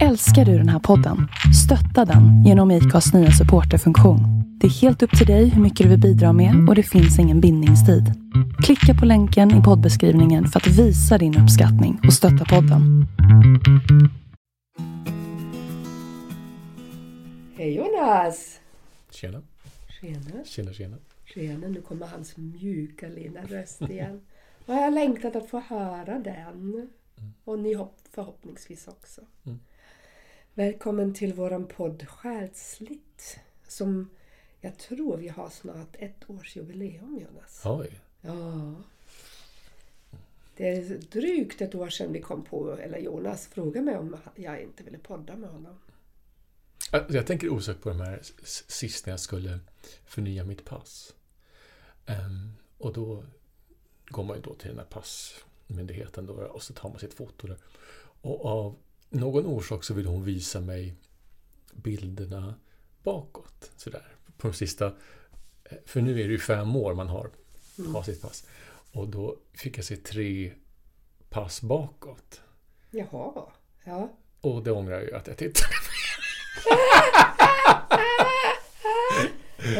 Älskar du den här podden? Stötta den genom IKAs nya supporterfunktion. Det är helt upp till dig hur mycket du vill bidra med och det finns ingen bindningstid. Klicka på länken i poddbeskrivningen för att visa din uppskattning och stötta podden. Hej Jonas! Tjena. Tjena, Tjena, tjena. tjena. Nu kommer hans mjuka lilla röst igen. Och jag har längtat att få höra den. Och ni hopp, förhoppningsvis också. Mm. Välkommen till våran podd Själsligt. Som jag tror vi har snart ett års jubileum Jonas. Oj. Ja. Det är drygt ett år sedan vi kom på, eller Jonas frågade mig om jag inte ville podda med honom. Alltså, Jag tänker osökt på de här sist när jag skulle förnya mitt pass. Ehm, och då går man ju då till den här passmyndigheten då, och så tar man sitt foto där. Och av någon orsak så vill hon visa mig bilderna bakåt. Sådär. På de sista... eh, För nu är det ju fem år man har, har sitt pass. Och då fick jag se tre pass bakåt. Jaha. Ja. Och det ångrar jag ju att jag tittade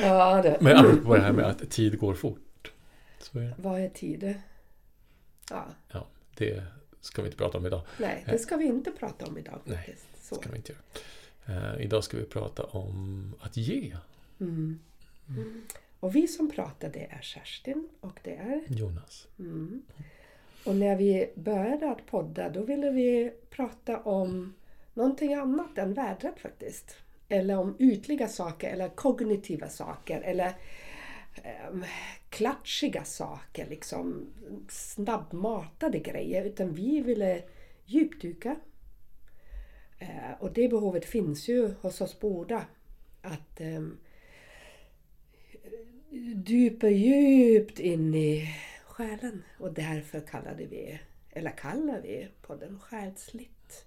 Ja, det. Men apropå det här med att tid går fort. Så är det. Vad är tid? Ja, Ja, det ska vi inte prata om idag. nej, det ska vi inte prata om idag Nej, faktiskt. Så. ska vi inte göra. Eh, idag ska vi prata om att ge. Mm. Och vi som pratar det är Kerstin och det är... Jonas. Mm. Och när vi började att podda då ville vi prata om någonting annat än vädret faktiskt. Eller om ytliga saker eller kognitiva saker eller Ehm, klatschiga saker, liksom snabbmatade grejer. Utan vi ville djupdyka. Eh, och det behovet finns ju hos oss båda. Att eh, dypa djupt in i själen. Och därför kallade vi, eller kallar vi podden Själsligt.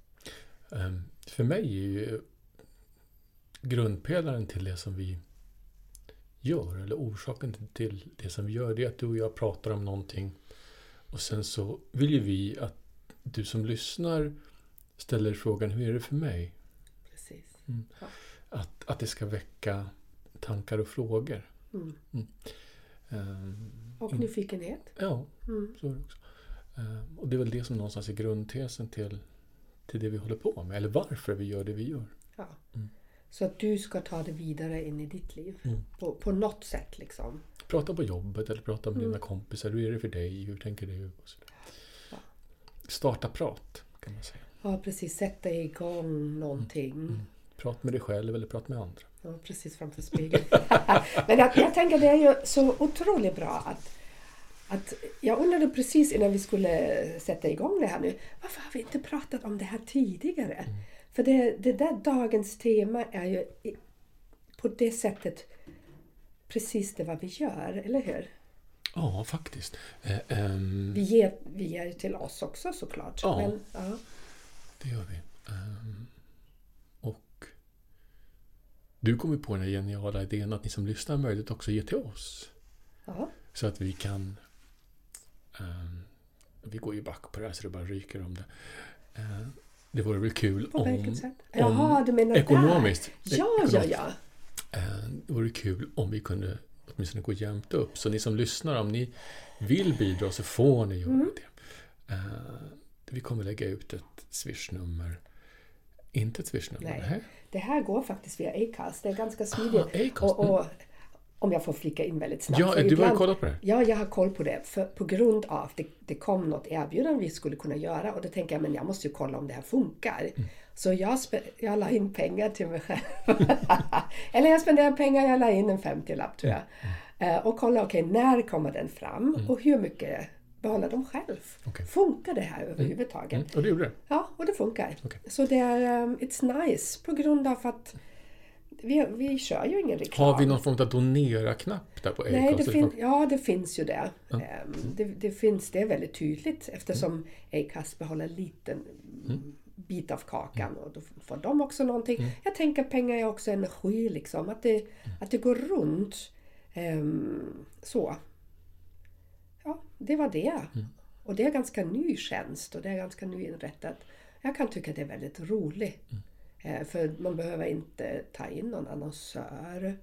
Ehm, för mig är ju grundpelaren till det som vi gör, eller orsaken till det som vi gör, det är att du och jag pratar om någonting och sen så vill ju vi att du som lyssnar ställer frågan, hur är det för mig? Precis. Att, att det ska väcka tankar och frågor. Mm. Ehm, Och Mm. nyfikenhet. ja, Mm. så är det också. Ehm, och det är väl det som någonstans är grundtesen till, till det vi håller på med, eller varför vi gör det vi gör. Ja. Mm. Så att du ska ta det vidare in i ditt liv. Mm. På, på något sätt liksom. Prata på jobbet eller prata med Mm. dina kompisar. Hur är det för dig? Hur tänker du? Ja. Starta prat, kan man säga. Ja, precis. Sätta igång någonting. Mm. Prat med dig själv eller prat med andra. Ja, precis framför spegeln. Men jag, jag tänker det är ju så otroligt bra att, att jag undrade precis innan vi skulle sätta igång det här nu. Varför har vi inte pratat om det här tidigare? För det, det där dagens tema är ju på det sättet precis det vad vi gör, eller hur? Ja, faktiskt. Eh, ehm, Vi ger, vi ger till oss också såklart. Ja. Men, ja. Det gör vi. Ehm, och du kom ju på den här geniala idén att ni som lyssnar har möjlighet också ge till oss. Ja. Så att vi kan... ehm, vi går ju back på det här så det bara ryker om det. Ehm, det vore väl kul På om... sätt? Jaha, du menar Ekonomiskt. där? Ja, ja, Ekonomiskt. ja. Eh, Det vore kul om vi kunde åtminstone gå jämnt upp. Så ni som lyssnar, om ni vill bidra så får ni göra Mm. det. Eh, Vi kommer lägga ut ett swishnummer. Inte ett swishnummer? Nej. nähä? Det här går faktiskt via Acast. Det är ganska smidigt. Ah, Acast, och, och, om jag får flika in väldigt snabbt. Ja, För du har ibland- kollat på det. Ja, jag har koll på det. För, på grund av att det, det kom något erbjudande vi skulle kunna göra. Och då tänker jag, men jag måste ju kolla om det här funkar. Mm. Så jag, jag la in pengar till mig själv. Eller jag spenderade pengar, jag la in en 50-lapp tror jag. Mm. Eh, och kolla, okej, när kommer den fram? Och hur mycket behåller de själv? Okej. Funkar det här överhuvudtaget? Mm, och det gjorde det. Ja, och det funkar. Okej. Så det är, um, it's nice på grund av att vi, vi kör ju ingen reklam. Har vi någon form av donera-knapp där på Acast? Nej, det fin- ja, det finns ju det. Ehm, det. Det finns det är väldigt tydligt eftersom Acast behåller en liten bit av kakan och då får de också någonting. Jag tänker pengar är också energi liksom. Att det, att det går runt. Ehm, så. Ja, det var det. Och det är ganska ny tjänst och det är ganska nyinrättat. Jag kan tycka det är väldigt roligt. Mm. Eh, för man behöver inte ta in någon annonsör.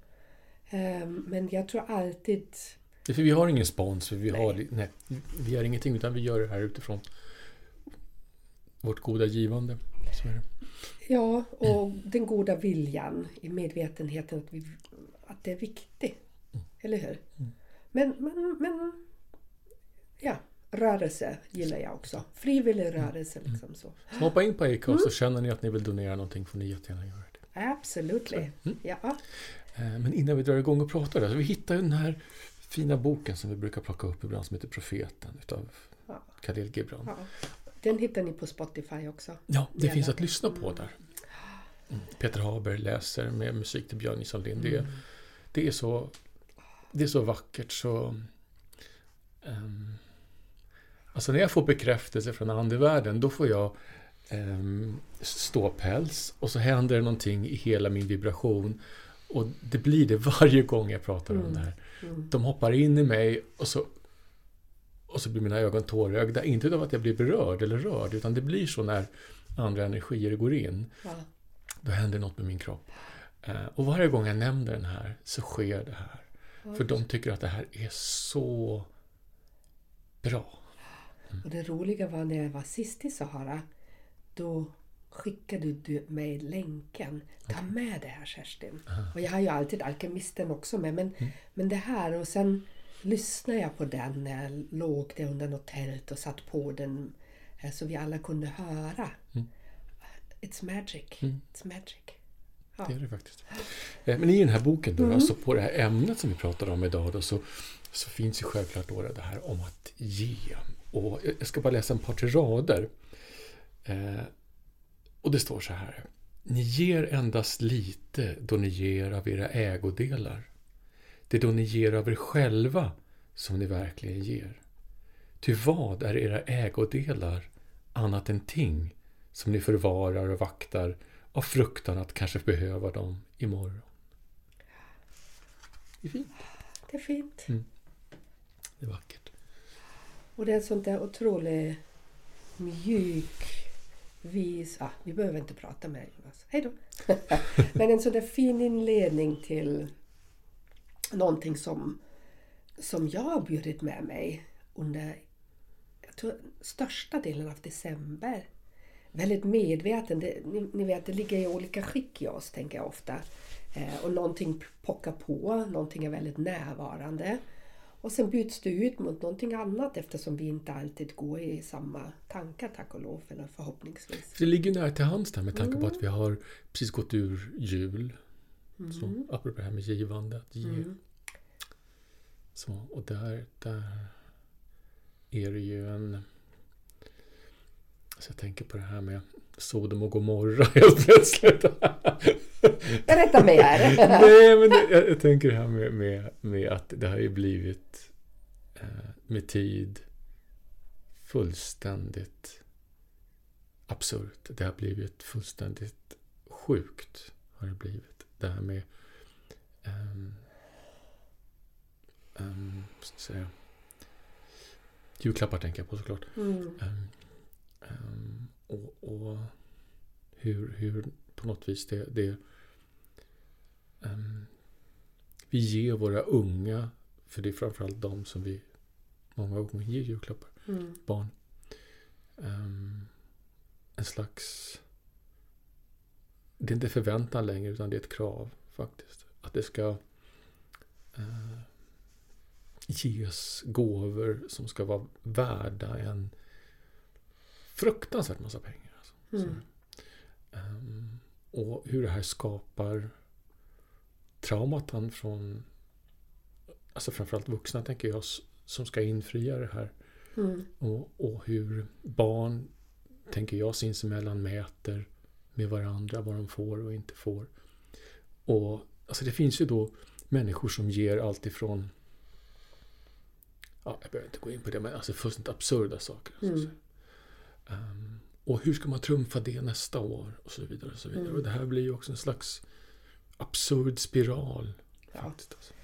Eh, men jag tror alltid... För vi har ingen sponsor, vi, Nej. har, nej, vi har ingenting utan vi gör det här utifrån vårt goda givande. Ja, och den goda viljan i medvetenheten att, vi, att det är viktigt. Eller hur? Men, men, men... Ja, rörelse gillar jag också. Frivillig rörelse liksom så. Så hoppa in på Acast och känner ni att ni vill donera någonting får ni jättegärna göra det. Absolut. Ja. Eh, Men innan vi drar igång och pratar, alltså vi hittar ju den här fina boken som vi brukar plocka upp ibland som heter Profeten utav Ja. Khalil Gibran. ja. Den hittar ni på Spotify också. Ja, det finns att lyssna på där. Mm. Peter Haber läser med musik till Björn Nilsson Lind. Det, är- det, är så, det är så vackert så... ehm, alltså när jag får bekräftelse från andevärlden då får jag um, ståpäls och så händer det någonting i hela min vibration. Och det blir det varje gång jag pratar om Mm. det här. Mm. De hoppar in i mig och så, och så blir mina ögon tårögda. Inte av att jag blir berörd eller rörd, utan det blir så när andra energier går in. Ja. Då händer något med min kropp. Eh, Och varje gång jag nämner den här så sker det här. För de tycker att det här är så bra. Och det roliga var när jag var sist i Sahara. Då skickade du mig länken. Ta med det här Kerstin. Och jag har ju alltid Alkemisten också med. Men, men det här och sen lyssnade jag på den när jag låg där under något tält och satt på den. eh, Så vi alla kunde höra. It's magic. It's magic. Ja. Det är det faktiskt. Eh, Men i den här boken då, alltså på det här ämnet som vi pratar om idag då, så, så finns ju självklart då det här om att ge. Och jag ska bara läsa en par till rader. Eh, och det står så här. Ni ger endast lite då ni ger av era ägodelar. Det är då ni ger av er själva som ni verkligen ger. Ty vad är era ägodelar annat än ting som ni förvarar och vaktar av fruktan att kanske behöva dem imorgon? Det är fint. Det är fint. Det är vackert. Och det är en sån där otroligt mjuk, vis... Ah, vi behöver inte prata mer Jonas. Hej då! Men en sån där fin inledning till någonting som, som jag har bjudit med mig under jag tror, största delen av december. Väldigt medveten. Det, ni, ni vet, det ligger i olika skick i oss, tänker jag ofta. Eh, och någonting pockar på, någonting är väldigt närvarande. Och sen byts det ut mot någonting annat eftersom vi inte alltid går i samma tankar, tack och lov, eller förhoppningsvis. För det ligger nära till hands där med tanke på att vi har precis gått ur jul. Så, apropå det här med givande, att ge. Mm. Så, och där, där är det ju en... Alltså jag tänker på det här med Sodom och Gomorra helt plötsligt. Berätta mer! Nej, men det, jag, jag tänker det här med, med, med att det har ju blivit eh, med tid fullständigt absurt. Det har blivit fullständigt sjukt. Har det blivit. Det här med um, um, ska säga, julklappar tänker jag på såklart. Mm. Ehm, ehm, och, och hur, hur på något vis det, det vi ger våra unga, för det är framförallt de som vi många gånger ger julklappar, Mm. barn, ehm, en slags det är inte förväntan längre utan det är ett krav faktiskt. Att det ska eh, ges gåvor som ska vara värda en fruktansvärt massa pengar. Alltså. Mm. Ehm, och hur det här skapar traumatan från alltså framförallt vuxna tänker jag som ska infria det här. Mm. Och, och hur barn, tänker jag, sinsemellan mäter med varandra vad de får och inte får. Och alltså det finns ju då människor som ger allt ifrån Ja, jag behöver inte gå in på det, men alltså fullständigt absurda saker. Mm. Ehm, och hur ska man trumfa det nästa år? Och så vidare. Och, så vidare. Mm. och det här blir ju också en slags absurd spiral. Ja. Faktiskt, alltså.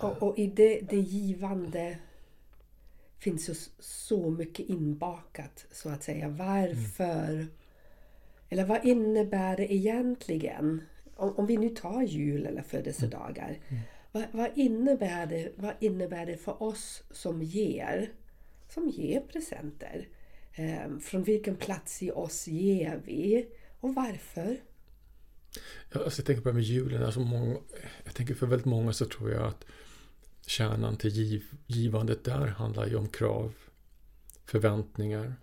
Så, Och, och i det, det givande finns ju så mycket inbakat så att säga. Varför? Eller vad innebär det egentligen? Om, om vi nu tar jul eller födelsedagar. Mm. Vad, vad, innebär det, vad innebär det för oss som ger? Som ger presenter. Eh, från vilken plats i oss ger vi? Och varför? Ja, alltså jag tänker på det med julen. Alltså många, jag tänker för väldigt många så tror jag att kärnan till giv, givandet där handlar ju om krav, förväntningar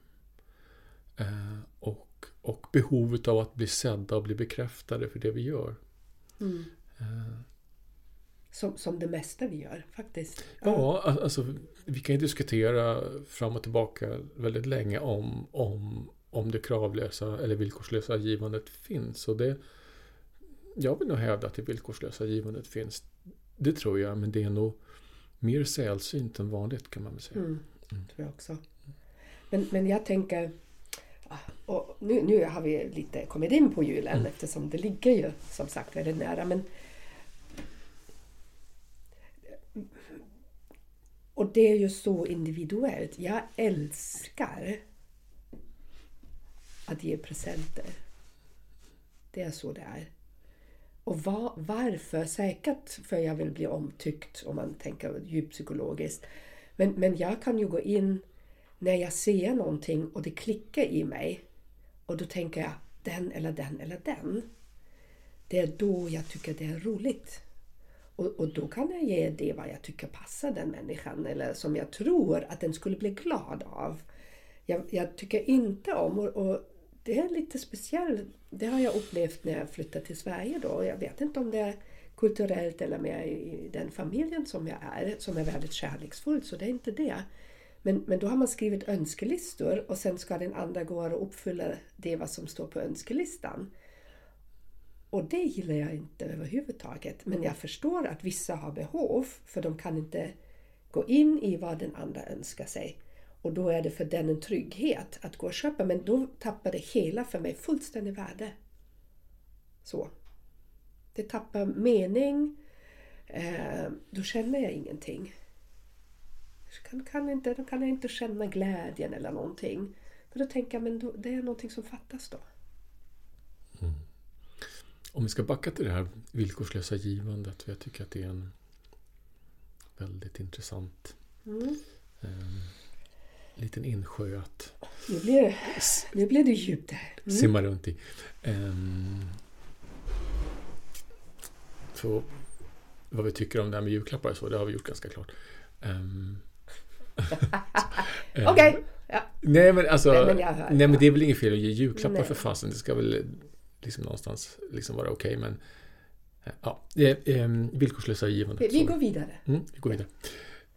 eh, och, och behovet av att bli sedda och bli bekräftade för det vi gör. Mm. Eh. Som, som det mesta vi gör faktiskt. Ja, alltså vi kan ju diskutera fram och tillbaka väldigt länge om, om, om det kravlösa eller villkorslösa givandet finns. Och det, jag vill nog hävda att det villkorslösa givandet finns. Det tror jag, men det är nog mer sällsynt än vanligt kan man väl säga. Mm, mm. tror jag också. Men, men jag tänker, och nu, nu har vi lite kommit in på julen mm. eftersom det ligger ju som sagt väldigt nära. Men, och det är ju så individuellt. Jag älskar att ge presenter. Det är så det är. Och var, varför? Säkert för jag vill bli omtyckt om man tänker djuppsykologiskt. Men, men jag kan ju gå in när jag ser någonting och det klickar i mig och då tänker jag den eller den eller den. Det är då jag tycker det är roligt. Och, och då kan jag ge det vad jag tycker passar den människan eller som jag tror att den skulle bli glad av. Jag, jag tycker inte om, och, och det är lite speciellt. Det har jag upplevt när jag flyttade till Sverige då. Jag vet inte om det är kulturellt eller med i den familjen som jag är, som är väldigt kärleksfull, så det är inte det. Men, men då har man skrivit önskelistor och sen ska den andra gå och uppfylla det vad som står på önskelistan. Och det gillar jag inte överhuvudtaget. Men jag förstår att vissa har behov, för de kan inte gå in i vad den andra önskar sig. Och då är det för den en trygghet att gå och köpa. Men då tappar det hela för mig fullständigt värde. Så. Det tappar mening. Eh, då känner jag ingenting. Kan, kan inte, då kan jag inte känna glädjen eller någonting. För då tänker jag men då, det är någonting som fattas då. Mm. Om vi ska backa till det här villkorslösa givandet. För jag tycker att det är en väldigt intressant mm. um, liten insjö att nu blir det, nu blir det djupt här. Mm. Simma runt i. Um, så vad vi tycker om det här med julklappar så, det har vi gjort ganska klart. Um, Okej. Okay. Ja. Nej men alltså, nej men, hör, nej, men det är väl inget fel att ge julklappar nej. för fasen. Det ska väl liksom någonstans liksom vara okej. Okay, men ja, villkorslösa givande. Vi, vi går vidare. Mm, vi går vidare.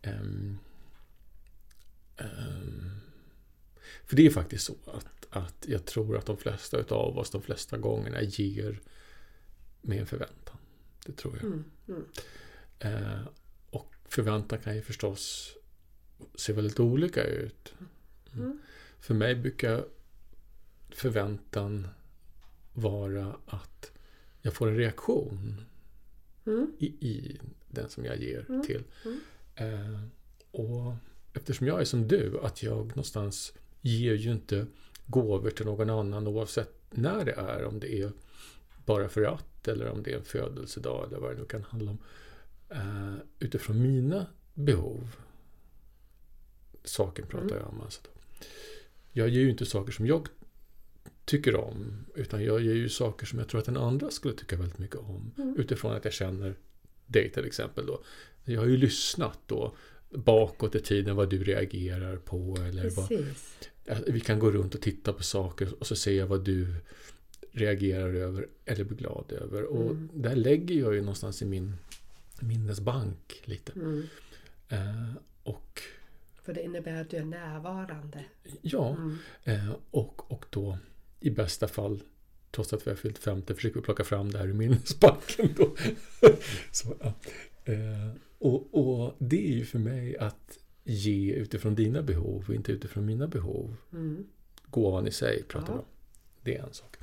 Um, för det är faktiskt så att, att jag tror att de flesta av oss de flesta gångerna ger med en förväntan. Det tror jag. Mm, mm. Uh, och förväntan kan ju förstås se väldigt olika ut. Mm. mm. För mig brukar förväntan vara att jag får en reaktion mm. i, i, den som jag ger mm. till. Eh, och eftersom jag är som du, att jag någonstans ger ju inte gåvor till någon annan oavsett när det är. Om det är bara för att eller om det är en födelsedag eller vad det nu kan handla om. Eh, utifrån mina behov saken pratar mm. jag om. Alltså. Jag ger ju inte saker som jag tycker om, utan jag ger ju saker som jag tror att den andra skulle tycka väldigt mycket om. Mm. Utifrån att jag känner dig till exempel. Då. Jag har ju lyssnat då bakåt i tiden vad du reagerar på. Eller vad, vi kan gå runt och titta på saker och så ser jag vad du reagerar över eller blir glad över. Och mm. där lägger jag ju någonstans i min minnesbank lite. Mm. Uh, och för det innebär att du är närvarande. Ja, mm. eh, och, och då i bästa fall, trots att vi har fyllt 50, försöker vi plocka fram det här ur minnesbanken. Då. Så, eh, och, och det är ju för mig att ge utifrån dina behov och inte utifrån mina behov. Mm. Gåvan i sig pratar vi om. Det är en sak.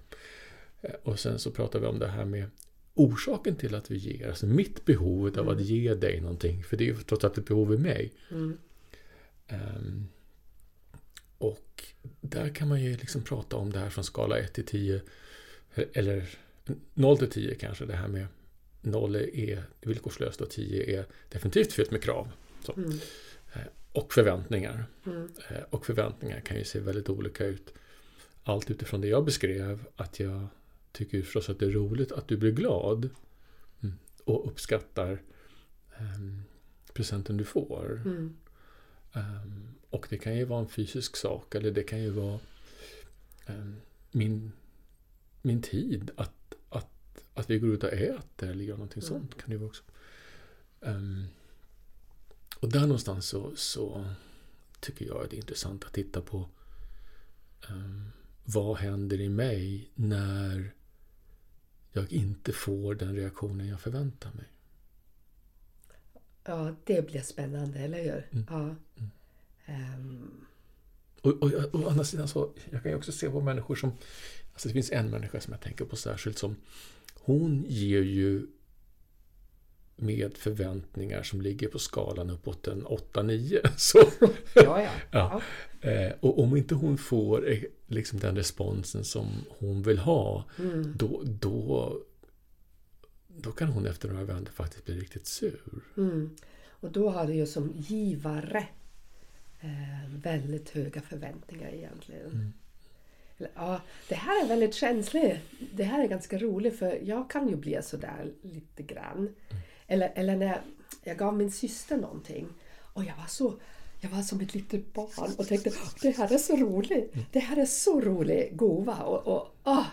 Eh, och sen så pratar vi om det här med orsaken till att vi ger, alltså mitt behov av mm. att ge dig någonting, för det är ju trots allt ett behov i mig. Mm. Um, och där kan man ju liksom prata om det här från skala 1 till 10 eller 0 till 10 kanske, det här med 0 är villkorslöst och 10 är definitivt fyllt med krav. Mm. Eh, och förväntningar. Mm. Eh, och förväntningar kan ju se väldigt olika ut. Allt utifrån det jag beskrev, att jag tycker förstås att det är roligt att du blir glad mm. och uppskattar um, presenten du får. Mm. Um, och det kan ju vara en fysisk sak eller det kan ju vara um, min, min tid att, att, vi går ut och äter eller gör någonting mm. sånt. kan det vara också. Um, och där någonstans så, så tycker jag att det är intressant att titta på um, vad händer i mig när jag inte får den reaktionen jag förväntar mig. Ja, det blir spännande, eller hur? Mm. Ja. Mm. Um. Och, och, och, å andra sidan så, jag kan ju också se på människor som, alltså det finns en människa som jag tänker på särskilt som, hon ger ju med förväntningar som ligger på skalan uppåt en 8-9. ja, ja. ja. Eh, och om inte hon får eh, liksom den responsen som hon vill ha, mm. då, då, då kan hon efter några vändor faktiskt bli riktigt sur. Mm. Och då har du ju som givare eh, väldigt höga förväntningar egentligen. Mm. Ja, det här är väldigt känsligt. Det här är ganska roligt för jag kan ju bli sådär lite grann. Mm. Eller, eller när jag gav min syster någonting och jag var så jag var som ett litet barn och tänkte det här är så roligt. Mm. Det här är så rolig gåva. Och, och, oh.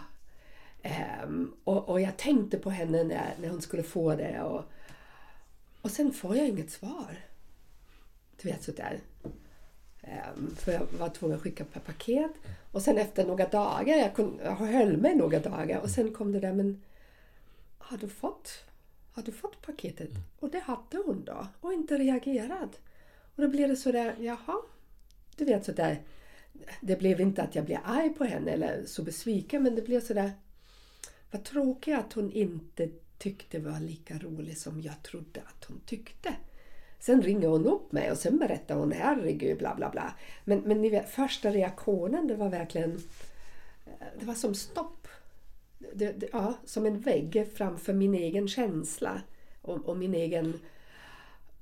um, och, och, jag tänkte på henne när, när hon skulle få det. Och, och sen får jag inget svar. Du vet sådär. Um, för jag var tvungen att skicka per paket. Och sen efter några dagar, jag, kunde, jag höll mig några dagar och sen kom det där men har du fått, har du fått paketet? Mm. Och det hade hon då och inte reagerat. Och då blev det sådär, jaha. Du vet sådär. Det blev inte att jag blev arg på henne eller så besviken men det blev sådär. Vad tråkigt att hon inte tyckte var lika rolig som jag trodde att hon tyckte. Sen ringer hon upp mig och sen berättar hon herregud bla bla bla. Men, men ni vet, första reaktionen det var verkligen eh, det var som stopp. Det, det, ja, som en vägg framför min egen känsla och, och min egen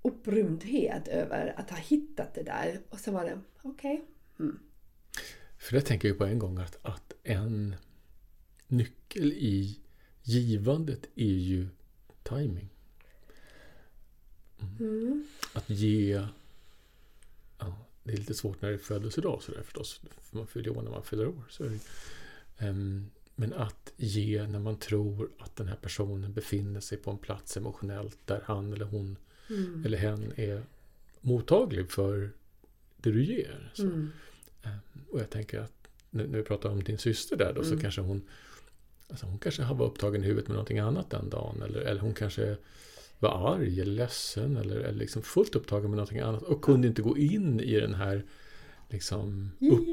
upprymdhet över att ha hittat det där. Och så var det, okej. Okay. Mm. För det tänker jag på en gång att, att en nyckel i givandet är ju timing. Mm. Att ge... Ja, det är lite svårt när det är födelsedag sådär förstås. För man fyller år när man fyller år. Så um, men att ge när man tror att den här personen befinner sig på en plats emotionellt där han eller hon mm. eller hen är mottaglig för det du ger. Mm. Ehm, och jag tänker att när vi pratar om din syster där då så mm. kanske hon alltså hon kanske var upptagen i huvudet med någonting annat den dagen. Eller, eller hon kanske var arg eller ledsen eller, eller liksom fullt upptagen med någonting annat och kunde inte gå in i den här liksom, upp,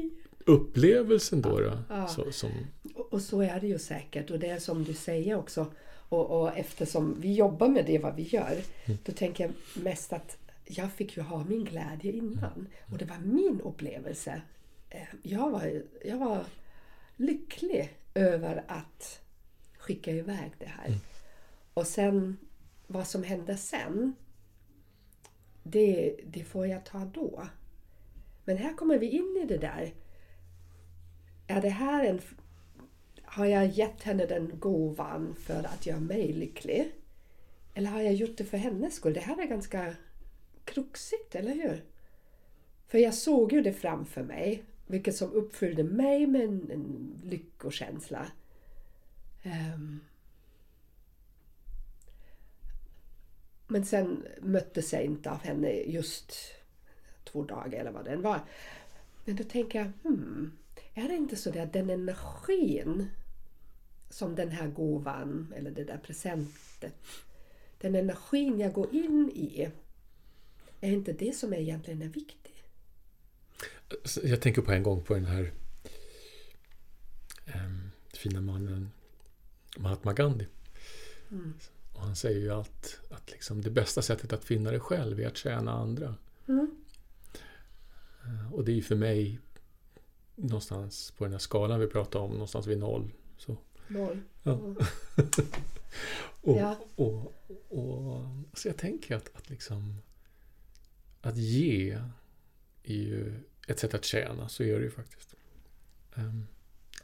upplevelsen då. då ja. så, som... Och så är det ju säkert och det är som du säger också och, och eftersom vi jobbar med det vad vi gör, mm. då tänker jag mest att jag fick ju ha min glädje innan. Mm. Och det var min upplevelse. Eh, jag var, jag var lycklig över att skicka iväg det här. Mm. Och sen vad som hände sen, det, det får jag ta då. Men här kommer vi in i det där. Är det här en har jag gett henne den gåvan för att göra mig lycklig? Eller har jag gjort det för hennes skull? Det här är ganska kruxigt, eller hur? För jag såg ju det framför mig, vilket som uppfyllde mig med en, en lyckokänsla. Um, men sen möttes jag inte av henne just två dagar eller vad det var. Men då tänker jag, hmm, är det inte så att den energin som den här gåvan eller det där presentet, den energin jag går in i, är inte det som egentligen är viktigt? Jag tänker på en gång på den här um, fina mannen Mahatma Gandhi. Mm. Och han säger ju allt att liksom det bästa sättet att finna dig själv är att tjäna andra. Mm. Eh, och det är ju för mig någonstans på den här skalan vi pratar om, någonstans vid noll. Så. Noll. Ja. Mm. Och, Ja. och, och, så jag tänker att, att liksom att ge är ju ett sätt att tjäna, så är det ju faktiskt. Ehm,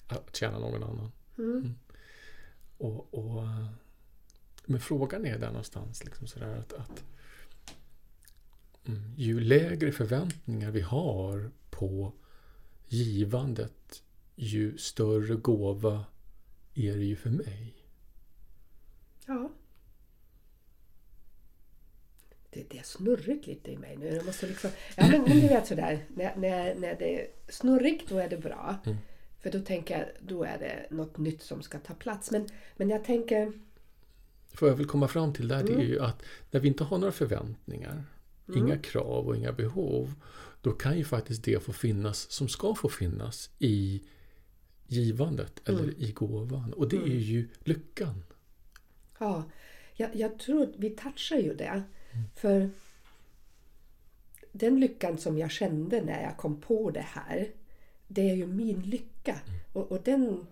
att tjäna någon annan. Mm. Och, och, men frågan är där någonstans, liksom sådär att, att mm, ju lägre förväntningar vi har på givandet, ju större gåva är det ju för mig. Ja. Det, det är snurrigt lite i mig nu. Jag måste liksom, ja, men, men du vet sådär, när, när, när det är snurrigt då är det bra. Mm. För då tänker jag, då är det något nytt som ska ta plats. Men, men jag tänker, Vad jag vill komma fram till där, det är Mm. ju att när vi inte har några förväntningar, inga krav och inga behov, då kan ju faktiskt det få finnas som ska få finnas i givandet eller Mm. i gåvan. Och det är ju lyckan. ja, jag, jag tror vi touchar ju det. För den lyckan som jag kände när jag kom på det här, det är ju min lycka. Och, och den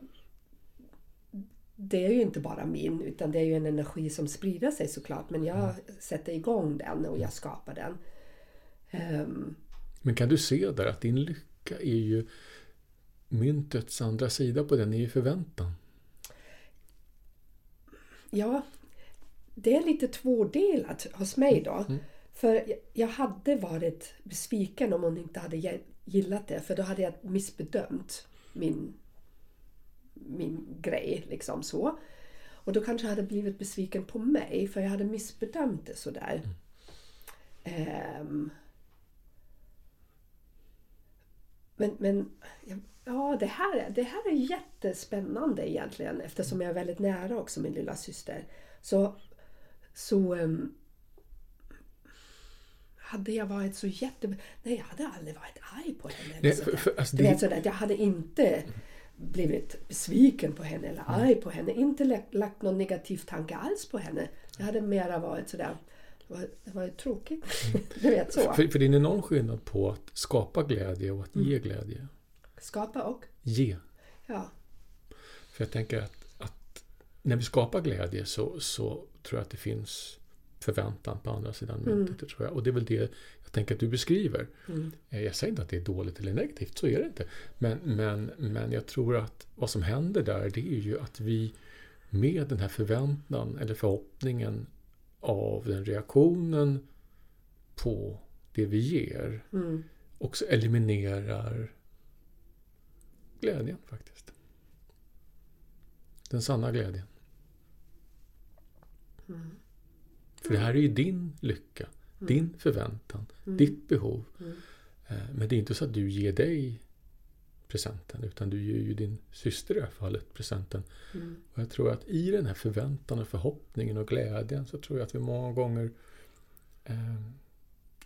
det är ju inte bara min utan det är ju en energi som sprider sig såklart. Men jag sätter igång den och jag skapar den. Ehm, Men kan du se där att din lycka är ju myntets andra sida på den är ju förväntan. ja, det är lite tvådelat hos mig då. Mm. För jag- hade varit besviken om hon inte hade gillat det. För då hade jag missbedömt min, min grej. liksom så. Och då kanske jag hade blivit besviken på mig för jag hade missbedömt det sådär. Ehm. men, men ja, det här, är- det här är jättespännande egentligen eftersom jag är väldigt nära också min lilla syster. Så, så ehm, hade jag varit så jätte... Nej, jag hade aldrig varit arg på henne. Nej, sådär. för, för, alltså, det, vet sådär, jag hade inte blivit besviken på henne eller arg på henne. Inte lagt, någon negativ tanke alls på henne. Jag hade mera varit sådär, det var, det var ju tråkigt. du vet så. för, för det är en enorm skillnad på att skapa glädje och att Mm. ge glädje. Skapa och, Ge. ja. För jag tänker att, att när vi skapar glädje så, så tror jag att det finns förväntan på andra sidan myntet. Tror jag. Och det är väl det tänker att du beskriver. Mm. Eh, Jag säger inte att det är dåligt eller negativt, så är det inte. Men, men, men jag tror att vad som händer där det är ju att vi med den här förväntan eller förhoppningen av den reaktionen på det vi ger Mm. också eliminerar glädjen faktiskt. Den sanna glädjen. Mm. För det här är ju din lycka, din förväntan, Mm. ditt behov. Mm. Eh, Men det är inte så att du ger dig presenten utan du ger ju din syster i det här fallet presenten. Mm. Och jag tror att i den här förväntan och förhoppningen och glädjen så tror jag att vi många gånger eh,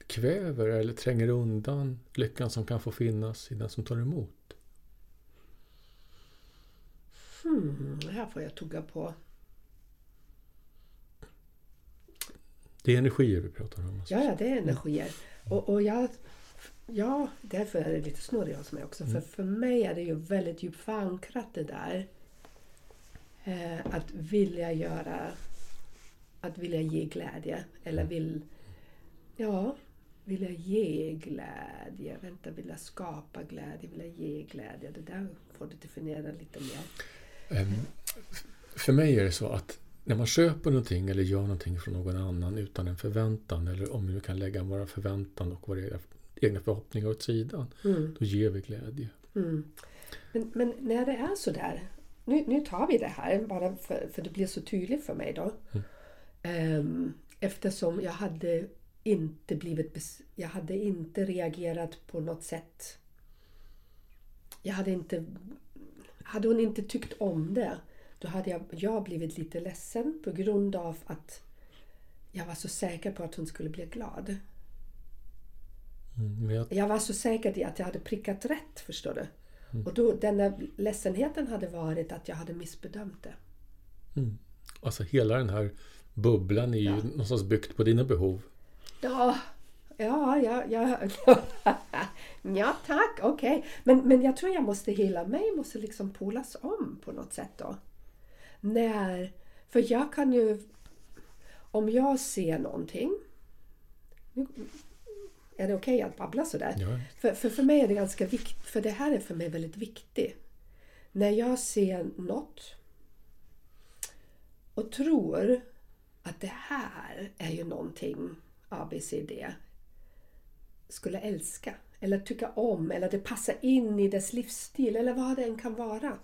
kväver eller tränger undan lyckan som kan få finnas i den som tar emot. Hmm, här får jag tugga på. Det är energier vi pratar om. Alltså. Ja, ja, det är energier. Och, och jag, ja, därför är det lite snurrig hos mig också. För för mig är det ju väldigt djupt förankrat det där. Eh, att vilja göra, att vilja ge glädje. Eller vill, ja, vilja ge glädje. Vänta, vilja skapa glädje, vilja ge glädje. Det där får du definiera lite mer. Ehm, För mig är det så att när man köper någonting eller gör någonting från någon annan utan en förväntan eller om vi kan lägga våra förväntan och våra egna- förhoppningar åt sidan, Mm. då ger vi glädje. Mm. Men, men när det är så där. Nu, nu tar vi det här bara för, för det blir så tydligt för mig då. Ehm, eftersom jag hade inte blivit Jag hade inte reagerat på något sätt. Jag hade inte... Hade hon inte tyckt om det då hade jag, jag blivit lite ledsen på grund av att jag var så säker på att hon skulle bli glad. Mm, jag, Jag var så säker i att jag hade prickat rätt, förstår du. Och då, den där ledsenheten hade varit att jag hade missbedömt det. mm, alltså hela den här bubblan är ju Ja. någonstans byggt på dina behov. Ja, Ja, ja, ja. ja tack, okej. Okay. Men, men jag tror jag måste, hela mig måste liksom polas om på något sätt då. När, för jag kan ju, om jag ser någonting. Är det okej okay att babbla sådär? Ja. För, för, för mig är det ganska viktigt, för det här är för mig väldigt viktigt. När jag ser något och tror att det här är ju någonting ABCD skulle älska eller tycka om eller det passar in i dess livsstil eller vad det än kan vara.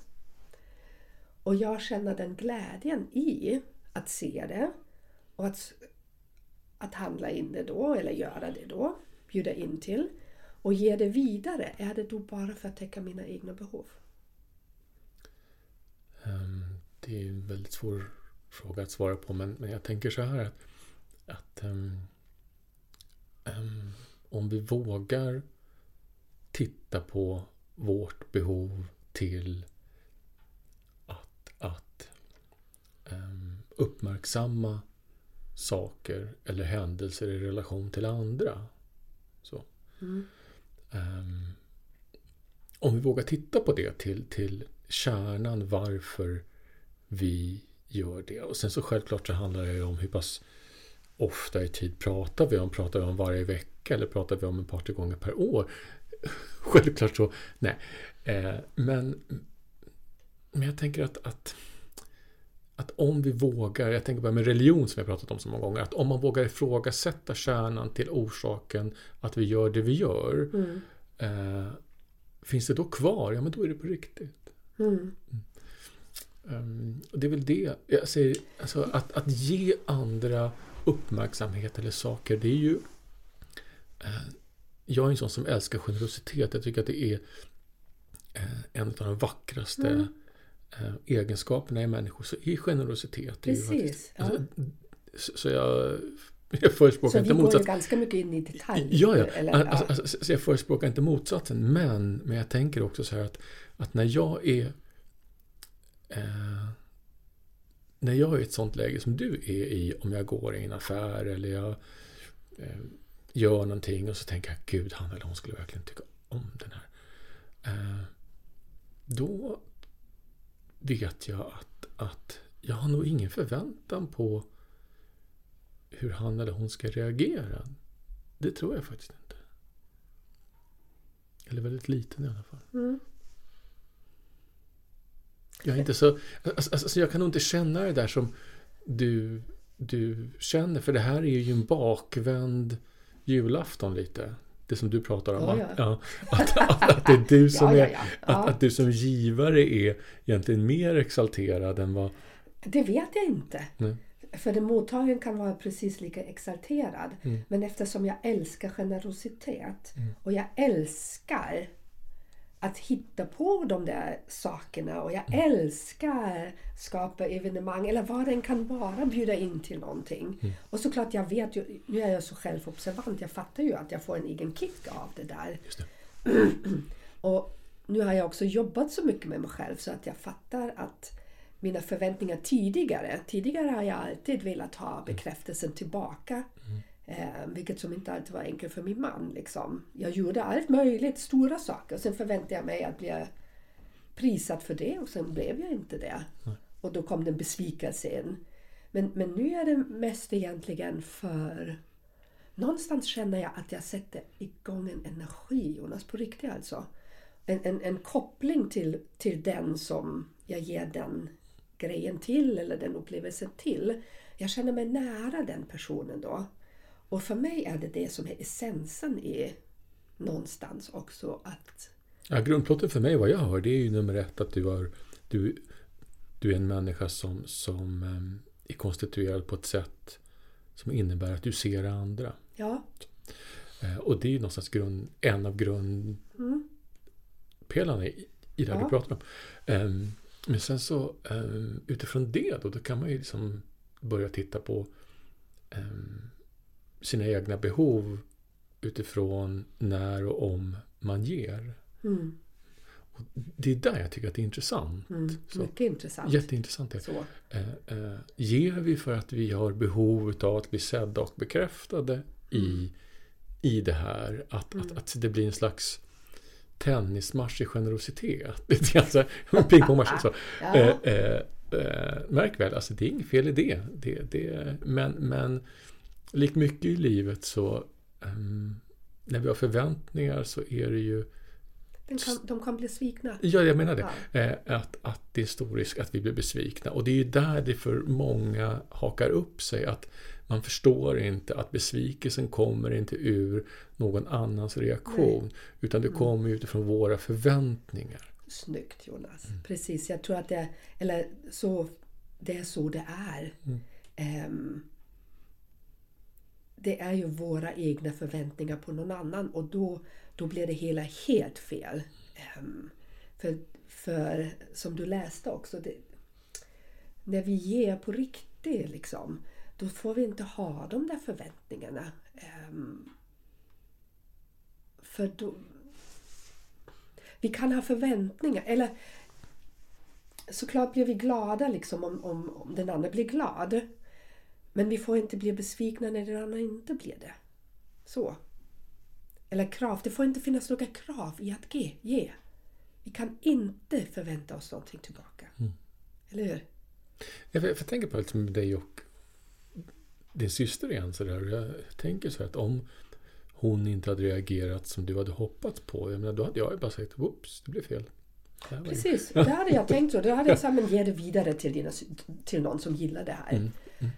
Och jag känner den glädjen i att se det och att, att handla in det då eller göra det då, bjuda in till och ge det vidare. Är det då bara för att täcka mina egna behov? Um, det är en väldigt svår fråga att svara på men, men jag tänker så här att, att um, um, om vi vågar titta på vårt behov till att, att um, uppmärksamma saker eller händelser i relation till andra. Så. Mm. Um, om vi vågar titta på det till, till kärnan varför vi gör det. Och sen så självklart så handlar det om hur pass ofta i tid pratar vi om? Pratar vi om varje vecka eller pratar vi om ett par, tre gånger per år? Självklart så, nej. Eh, men, men jag tänker att, att, att om vi vågar, jag tänker bara med religion som jag pratat om så många gånger, att om man vågar ifrågasätta kärnan till orsaken att vi gör det vi gör, mm. eh, finns det då kvar? Ja, men då är det på riktigt. Mm. Um, och det är väl det jag säger, alltså att, att ge andra uppmärksamhet eller saker, det är ju... Eh, jag är en sån som älskar generositet. Jag tycker att det är eh, en av de vackraste mm. Eh, egenskaperna i människor. Så är generositet. Precis. Är faktiskt, alltså, så, jag jag förespråkar inte motsatsen. Så vi går ju ganska mycket in i detalj. Ja, ja. Eller, alltså, ja. Alltså, så jag förespråkar inte motsatsen. Men, men jag tänker också så här att, att när jag är eh, när jag är i ett sånt läge som du är i, om jag går i en affär eller jag eh, gör någonting och så tänker jag Gud, han eller hon skulle verkligen tycka om den här. Eh, då vet jag att, att jag har nog ingen förväntan på hur han eller hon ska reagera. Det tror jag faktiskt inte. Eller väldigt liten i alla fall. Mm. Jag är inte så... Alltså, alltså, jag kan nog inte känna det där som du, du känner. För det här är ju en bakvänd julafton lite. Det som du pratar om. Ja, ja. Att, att, att, det är du som är... Att, att du som givare är egentligen mer exalterad än vad... Det vet jag inte. Nej. För den mottagaren kan vara precis lika exalterad. Mm. Men eftersom jag älskar generositet mm. och jag älskar att hitta på de där sakerna och jag mm. älskar skapa evenemang eller vad det än kan vara, bjuda in till någonting. Mm. Och såklart jag vet ju, nu är jag så självobservant, jag fattar ju att jag får en egen kick av det där. Det. och nu har jag också jobbat så mycket med mig själv så att jag fattar att mina förväntningar tidigare, tidigare har jag alltid velat ha mm. bekräftelsen tillbaka. Mm. Eh, vilket som inte alltid var enkelt för min man. Liksom. Jag gjorde allt möjligt, stora saker. Och sen förväntade jag mig att bli prisad för det och sen blev jag inte det. Mm. Och då kom den besvikelsen. Men, men nu är det mest egentligen för... Någonstans känner jag att jag sätter igång en energi, Jonas, på riktigt alltså. En, en, en koppling till, till den som jag ger den grejen till eller den upplevelsen till. Jag känner mig nära den personen då. Och för mig är det det som är essensen i någonstans också att... Ja, grundplotten för mig, vad jag hör, det är ju nummer ett att du, har, du, du är en människa som, som um, är konstituerad på ett sätt som innebär att du ser andra. Ja. Uh, och det är ju någonstans grund, en av grundpelarna mm. i, i det ja. du pratar om. Um, men sen så um, utifrån det då, då kan man ju liksom börja titta på um, sina egna behov utifrån när och om man ger. Mm. Och det är där jag tycker att det är intressant. Mm, mycket intressant. Jätteintressant. Så. Eh, eh, ger vi för att vi har behov av att bli sedda och bekräftade mm. i, i det här. Att, Mm. att, att det blir en slags tennismatch i generositet. Lite grann så här, Pingpongmatch. Så. Ja. Eh, eh, eh, märk väl, alltså det är inget fel i det. det, det men, men likt mycket i livet så ehm, när vi har förväntningar så är det ju kan, de kan bli svikna. Ja, jag menar det. Ja. Eh, att, att det är stor risk att vi blir besvikna. Och det är ju där det för många hakar upp sig. Att man förstår inte att besvikelsen kommer inte ur någon annans reaktion. Utan det Mm. kommer utifrån våra förväntningar. Snyggt Jonas. Mm. Precis, jag tror att det, eller så, det är så det är. Mm. Ehm, det är ju våra egna förväntningar på någon annan och då, då blir det hela helt fel. Ehm, för, för som du läste också, det, när vi ger på riktigt liksom, då får vi inte ha de där förväntningarna. Ehm, för då, vi kan ha förväntningar. Eller såklart blir vi glada liksom om, om, om den andra blir glad. Men vi får inte bli besvikna när den andra inte blir det. Så. Eller krav. Det får inte finnas några krav i att ge. ge. Vi kan inte förvänta oss någonting tillbaka. Eller hur? Jag, jag, jag tänker på med dig och din syster igen. Så där. Jag tänker så här att om hon inte hade reagerat som du hade hoppats på. Jag menar, då hade jag bara sagt whoops, det blev fel. Det här var inget." Precis, det hade jag tänkt så. Då hade jag sagt, men ge det vidare till, dina, till någon som gillar det här.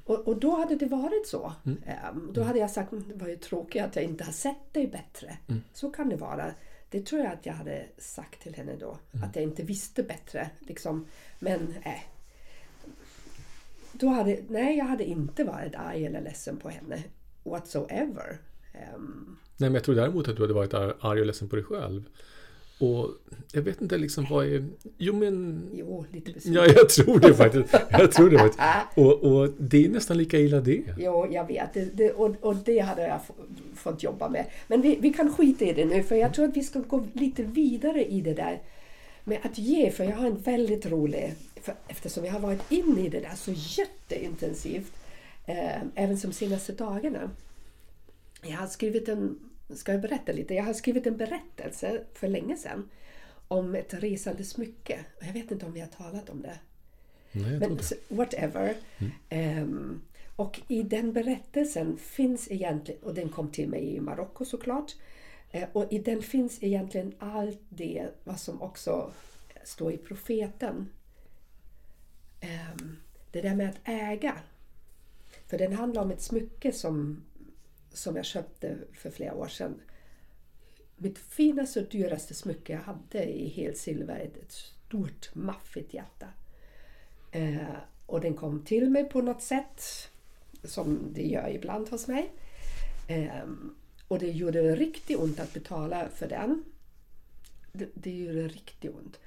Och, och då hade det varit så. Ehm, Då hade jag sagt, "Mm, det var ju tråkigt att jag inte har sett dig bättre. Så kan det vara. Det tror jag att jag hade sagt till henne då. Att jag inte visste bättre. Liksom. Men äh. Då hade, nej, jag hade inte varit arg eller ledsen på henne. Whatsoever. Ehm, Nej, men jag tror däremot att du hade varit ar- arg och ledsen på dig själv. Och jag vet inte liksom vad är... Jo, men... jo, lite besviken. Ja, jag tror det faktiskt. Jag tror det faktiskt. Och, och det är nästan lika illa det. Jo, jag vet. Det, det, och, och det hade jag fått jobba med. Men vi, vi kan skita i det nu för jag tror att vi ska gå lite vidare i det där med att ge. För jag har en väldigt rolig, för eftersom vi har varit inne i det där så jätteintensivt, eh, även som senaste dagarna. Jag har skrivit en, ska jag berätta lite? Jag har skrivit en berättelse för länge sedan om ett resande smycke. Jag vet inte om vi har talat om det. Nej, Men inte. s- whatever. Ehm, och i den berättelsen finns egentligen, och den kom till mig i Marocko såklart, eh, och i den finns egentligen allt det vad som också står i profeten. Ehm, det där med att äga. För den handlar om ett smycke som, som jag köpte för flera år sedan. Mitt finaste och dyraste smycke jag hade i helsilver, ett, ett stort maffigt hjärta. Eh, och den kom till mig på något sätt, som det gör ibland hos mig. Eh, och det gjorde riktigt ont att betala för den. Det, det gjorde riktigt ont.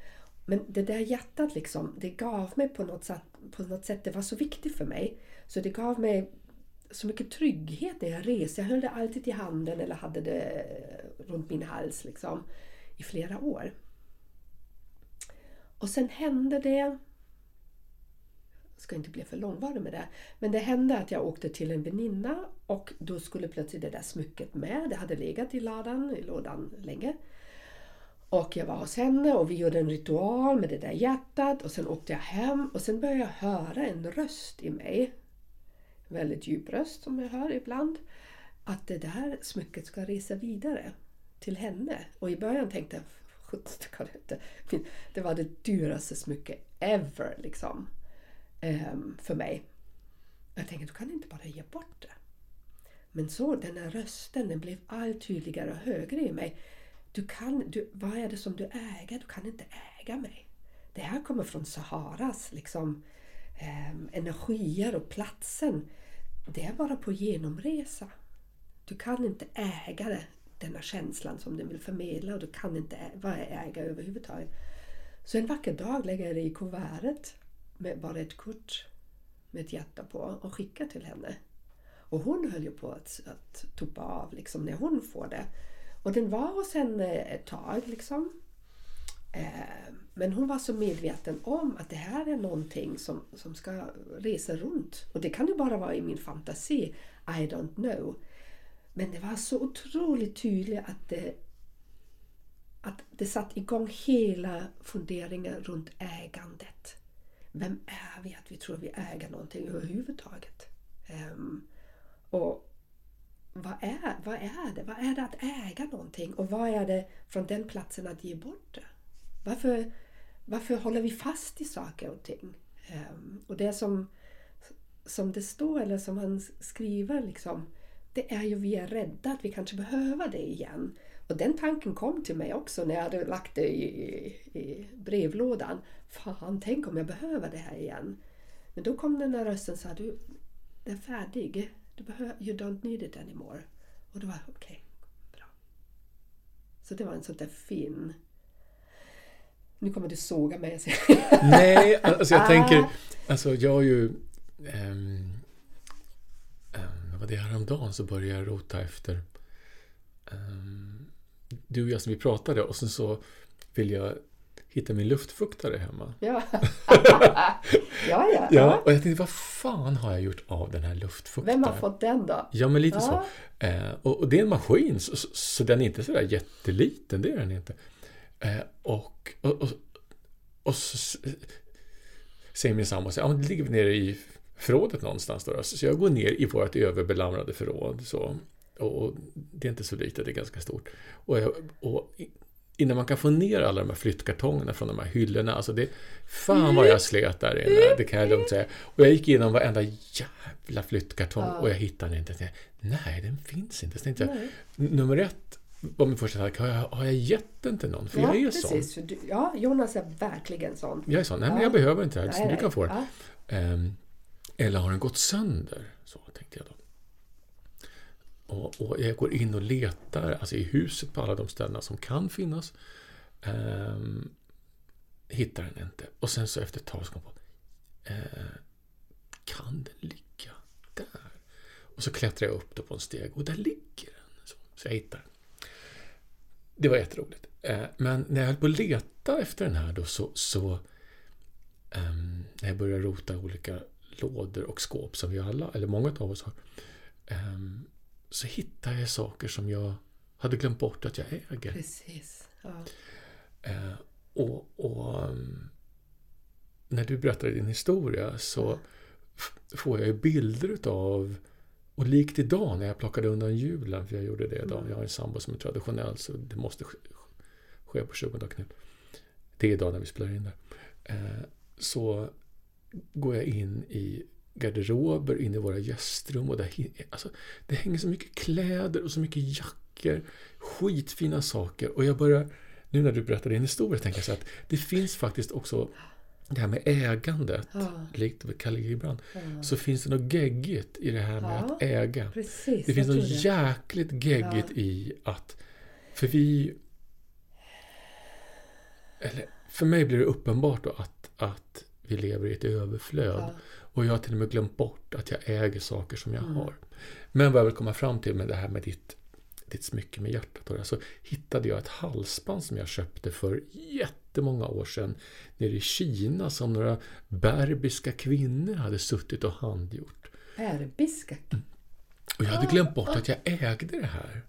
Men det där hjärtat liksom, det gav mig på något, sätt, på något sätt, det var så viktigt för mig. Så det gav mig så mycket trygghet när jag reste. Jag höll det alltid i handen eller hade det runt min hals liksom, i flera år. Och sen hände det jag ska inte bli för långvarig med det. Men det hände att jag åkte till en väninna och då skulle plötsligt det där smycket med. Det hade legat i ladan, i lådan länge. Och jag var hos henne och vi gjorde en ritual med det där hjärtat och sen åkte jag hem och sen började jag höra en röst i mig. Väldigt djup röst som jag hör ibland. Att det där smycket ska resa vidare till henne. Och i början tänkte jag, det var det dyraste smycket ever liksom. Ehm, för mig. Jag tänkte, du kan inte bara ge bort det. Men så den här rösten, den blev allt tydligare och högre i mig. Du kan, du, vad är det som du äger? Du kan inte äga mig. Det här kommer från Saharas liksom, eh, energier och platsen. Det är bara på genomresa. Du kan inte äga det, denna känslan som den vill förmedla och du kan inte vara äga överhuvudtaget. Så en vacker dag lägger jag det i kuvertet med bara ett kort med ett hjärta på och skickar till henne. Och hon höll ju på att, att tuppa av liksom när hon får det. Och den var hos henne ett tag liksom. Eh, men hon var så medveten om att det här är någonting som, som ska resa runt. Och det kan ju bara vara i min fantasi. I don't know. Men det var så otroligt tydligt att det, att det satt igång hela funderingen runt ägandet. Vem är vi att vi tror vi äger någonting överhuvudtaget? Um, och vad är, vad är det? Vad är det att äga någonting? Och vad är det från den platsen att ge bort det? Varför, varför håller vi fast i saker och ting? Ehm, och det som, som det står, eller som han skriver, liksom, det är ju vi är rädda att vi kanske behöver det igen. Och den tanken kom till mig också när jag hade lagt det i, i brevlådan. Fan, tänk om jag behöver det här igen. Men då kom den där rösten och sa du, det är färdig. Du behöver, you don't need it anymore. Och då var okej, okay, bra. Så det var en sån där fin... Nu kommer du såga mig. Nej, alltså jag tänker... Alltså jag har ju... Um, um, vad det häromdagen så började jag rota efter um, du och jag som vi pratade och sen så vill jag hitta min luftfuktare hemma. Ja. ja, ja, ja. Och jag tänkte, vad fan har jag gjort av den här luftfuktaren? Vem har fått den då? Ja, men lite ja. så. Eh, och, och, det är en maskin, så, så, så, den är inte sådär jätteliten, det är den inte. Eh, och, och, och, och så säger min sambo, ja, det ligger nere i förrådet någonstans. Då. Så jag går ner i vårt överbelamrade förråd. Så, och det är inte så litet, det är ganska stort. Och, jag, och innan man kan få ner alla de här flyttkartongerna från de här hyllorna. Alltså det, fan vad jag slet där inne, det kan jag lugnt säga. Och jag gick igenom varenda jävla flyttkartong ja. och jag hittade den inte. Nej, den finns inte. Så tänkte jag, nummer ett var min första tanke, har jag, har jag gett den till någon? För ja, jag är precis. sån. Du, ja, Jonas är verkligen sån. Jag är sån. Nej, ja. men jag behöver inte det här. Du kan få den. Ja. Um, eller har den gått sönder? Så tänkte jag då. Och, och, jag går in och letar alltså i huset på alla de ställena som kan finnas. Um, hittar den inte. Och sen så efter ett tag så kom jag på uh, Kan den ligga där? Och så klättrar jag upp då på en steg och där ligger den. Så, så jag hittar den. Det var jätteroligt. Uh, men när jag höll på att leta efter den här då så, så um, när jag började rota olika lådor och skåp som vi alla, eller många av oss har. Um, så hittar jag saker som jag hade glömt bort att jag äger. Precis. Ja. Eh, och, och um, när du berättade din historia så får jag ju bilder utav och likt idag när jag plockade undan julen, för jag gjorde det idag. Mm. Jag har en sambo som är traditionell så det måste ske på 20 Knut. Det är idag när vi spelar in där. Eh, så går jag in i garderober, in i våra gästrum. Och där, alltså, det hänger så mycket kläder och så mycket jackor. Skitfina saker. Och jag börjar, nu när du berättar din historia, tänker jag så att det finns faktiskt också det här med ägandet, ja. likt Kalle Gibran, ja. så finns det något geggigt i det här med ja, att äga. Precis, det finns något jäkligt geggigt i att, för vi... Eller, för mig blir det uppenbart då att, att vi lever i ett överflöd. Och jag har till och med glömt bort att jag äger saker som jag mm. har. Men vad jag vill komma fram till med det här med ditt, ditt smycke med hjärtat. Så alltså, hittade jag ett halsband som jag köpte för jättemånga år sedan nere i Kina som några berbiska kvinnor hade suttit och handgjort. Berbiska? Mm. Och jag hade glömt bort att jag ägde det här.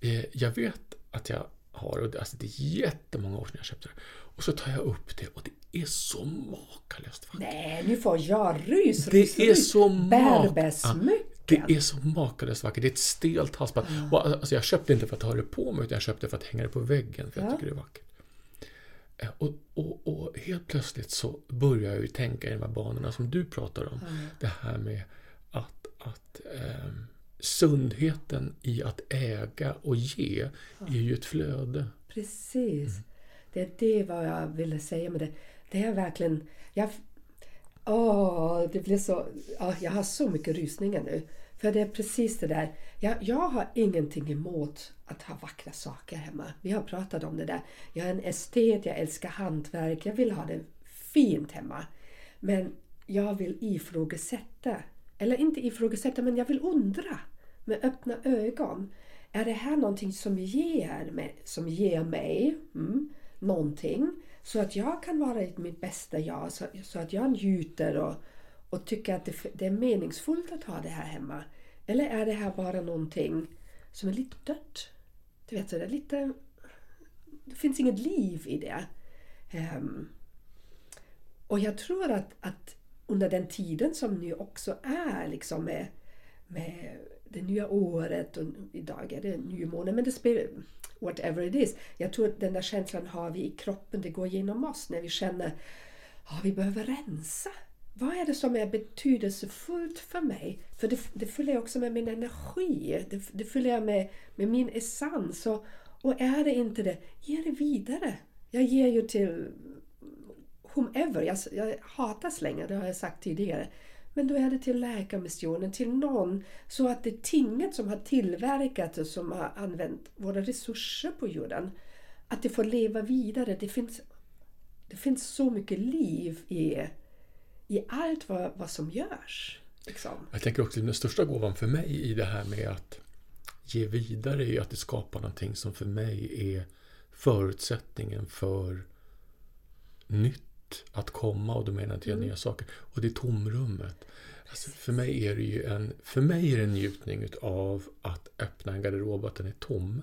Eh, jag vet att jag har, och alltså det är jättemånga år sedan jag köpte det. Och så tar jag upp det och det är så makalöst vackert. Nej, nu får jag rys, Det rys, är så Bärbesmycken. Det är så makalöst vackert. Det är ett stelt halsband. Ja. Och alltså, jag köpte inte för att ha det på mig, utan jag köpte för att hänga det på väggen, för jag tycker det är vackert. Och, och, och, helt plötsligt så börjar jag ju tänka i de här banorna som du pratar om. Mm. Det här med att, att eh, sundheten i att äga och ge är ju ett flöde. Precis. Mm. Det är det vad jag ville säga med det. Det är verkligen... Jag, åh, det blir så... Jag har så mycket rysningar nu. För det är precis det där. Jag, jag har ingenting emot att ha vackra saker hemma. Vi har pratat om det där. Jag är en estet, jag älskar hantverk, jag vill ha det fint hemma. Men jag vill ifrågasätta. Eller inte ifrågasätta, men jag vill undra med öppna ögon. Är det här någonting som ger mig, som ger mig mm, någonting? Så att jag kan vara i mitt bästa jag, så, så att jag njuter och, och tycker att det, det, är meningsfullt att ha det här hemma. Eller är det här bara någonting som är lite dött. Du vet, så det är lite... Det finns inget liv i det. Um, och jag tror att, att under den tiden som nu också är liksom med, med det nya året och idag är det nymåne, men det spelar whatever it is. Jag tror att den där känslan har vi i kroppen, det går genom oss när vi känner att oh, vi behöver rensa. Vad är det som är betydelsefullt för mig? För det, det jag också med min energi, det, det jag med, med min essens. Och, och är det inte det, ge det vidare. Jag ger ju till whomever. Jag, jag hatar slänga, det har jag sagt tidigare. Men då är det till Läkarmissionen, till någon, så att det tinget som har tillverkat och som har använt våra resurser på jorden, att det får leva vidare. Det finns, det finns så mycket liv i, i allt vad, vad som görs. Liksom. Jag tänker också att den största gåvan för mig i det här med att ge vidare är att det skapar någonting som för mig är förutsättningen för nytt att komma och då menar jag göra mm. nya saker. Och det är tomrummet. Alltså för mig är det ju en, för mig är det en njutning av att öppna en garderob att den är tom.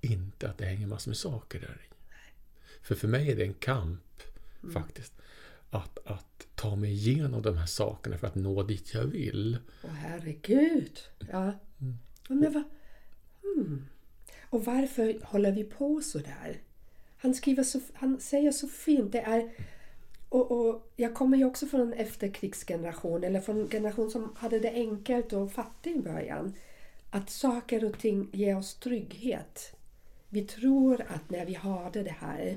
Inte att det hänger massor med saker där i. För för mig är det en kamp mm. faktiskt. Att, att ta mig igenom de här sakerna för att nå dit jag vill. Åh herregud! Ja. Mm. Men vad... Hmm. Och varför håller vi på så där? Han, skriver så, han säger så fint, det är och, och, jag kommer ju också från en efterkrigsgeneration, eller från en generation som hade det enkelt och fattig i början. Att saker och ting ger oss trygghet. Vi tror att när vi har det här,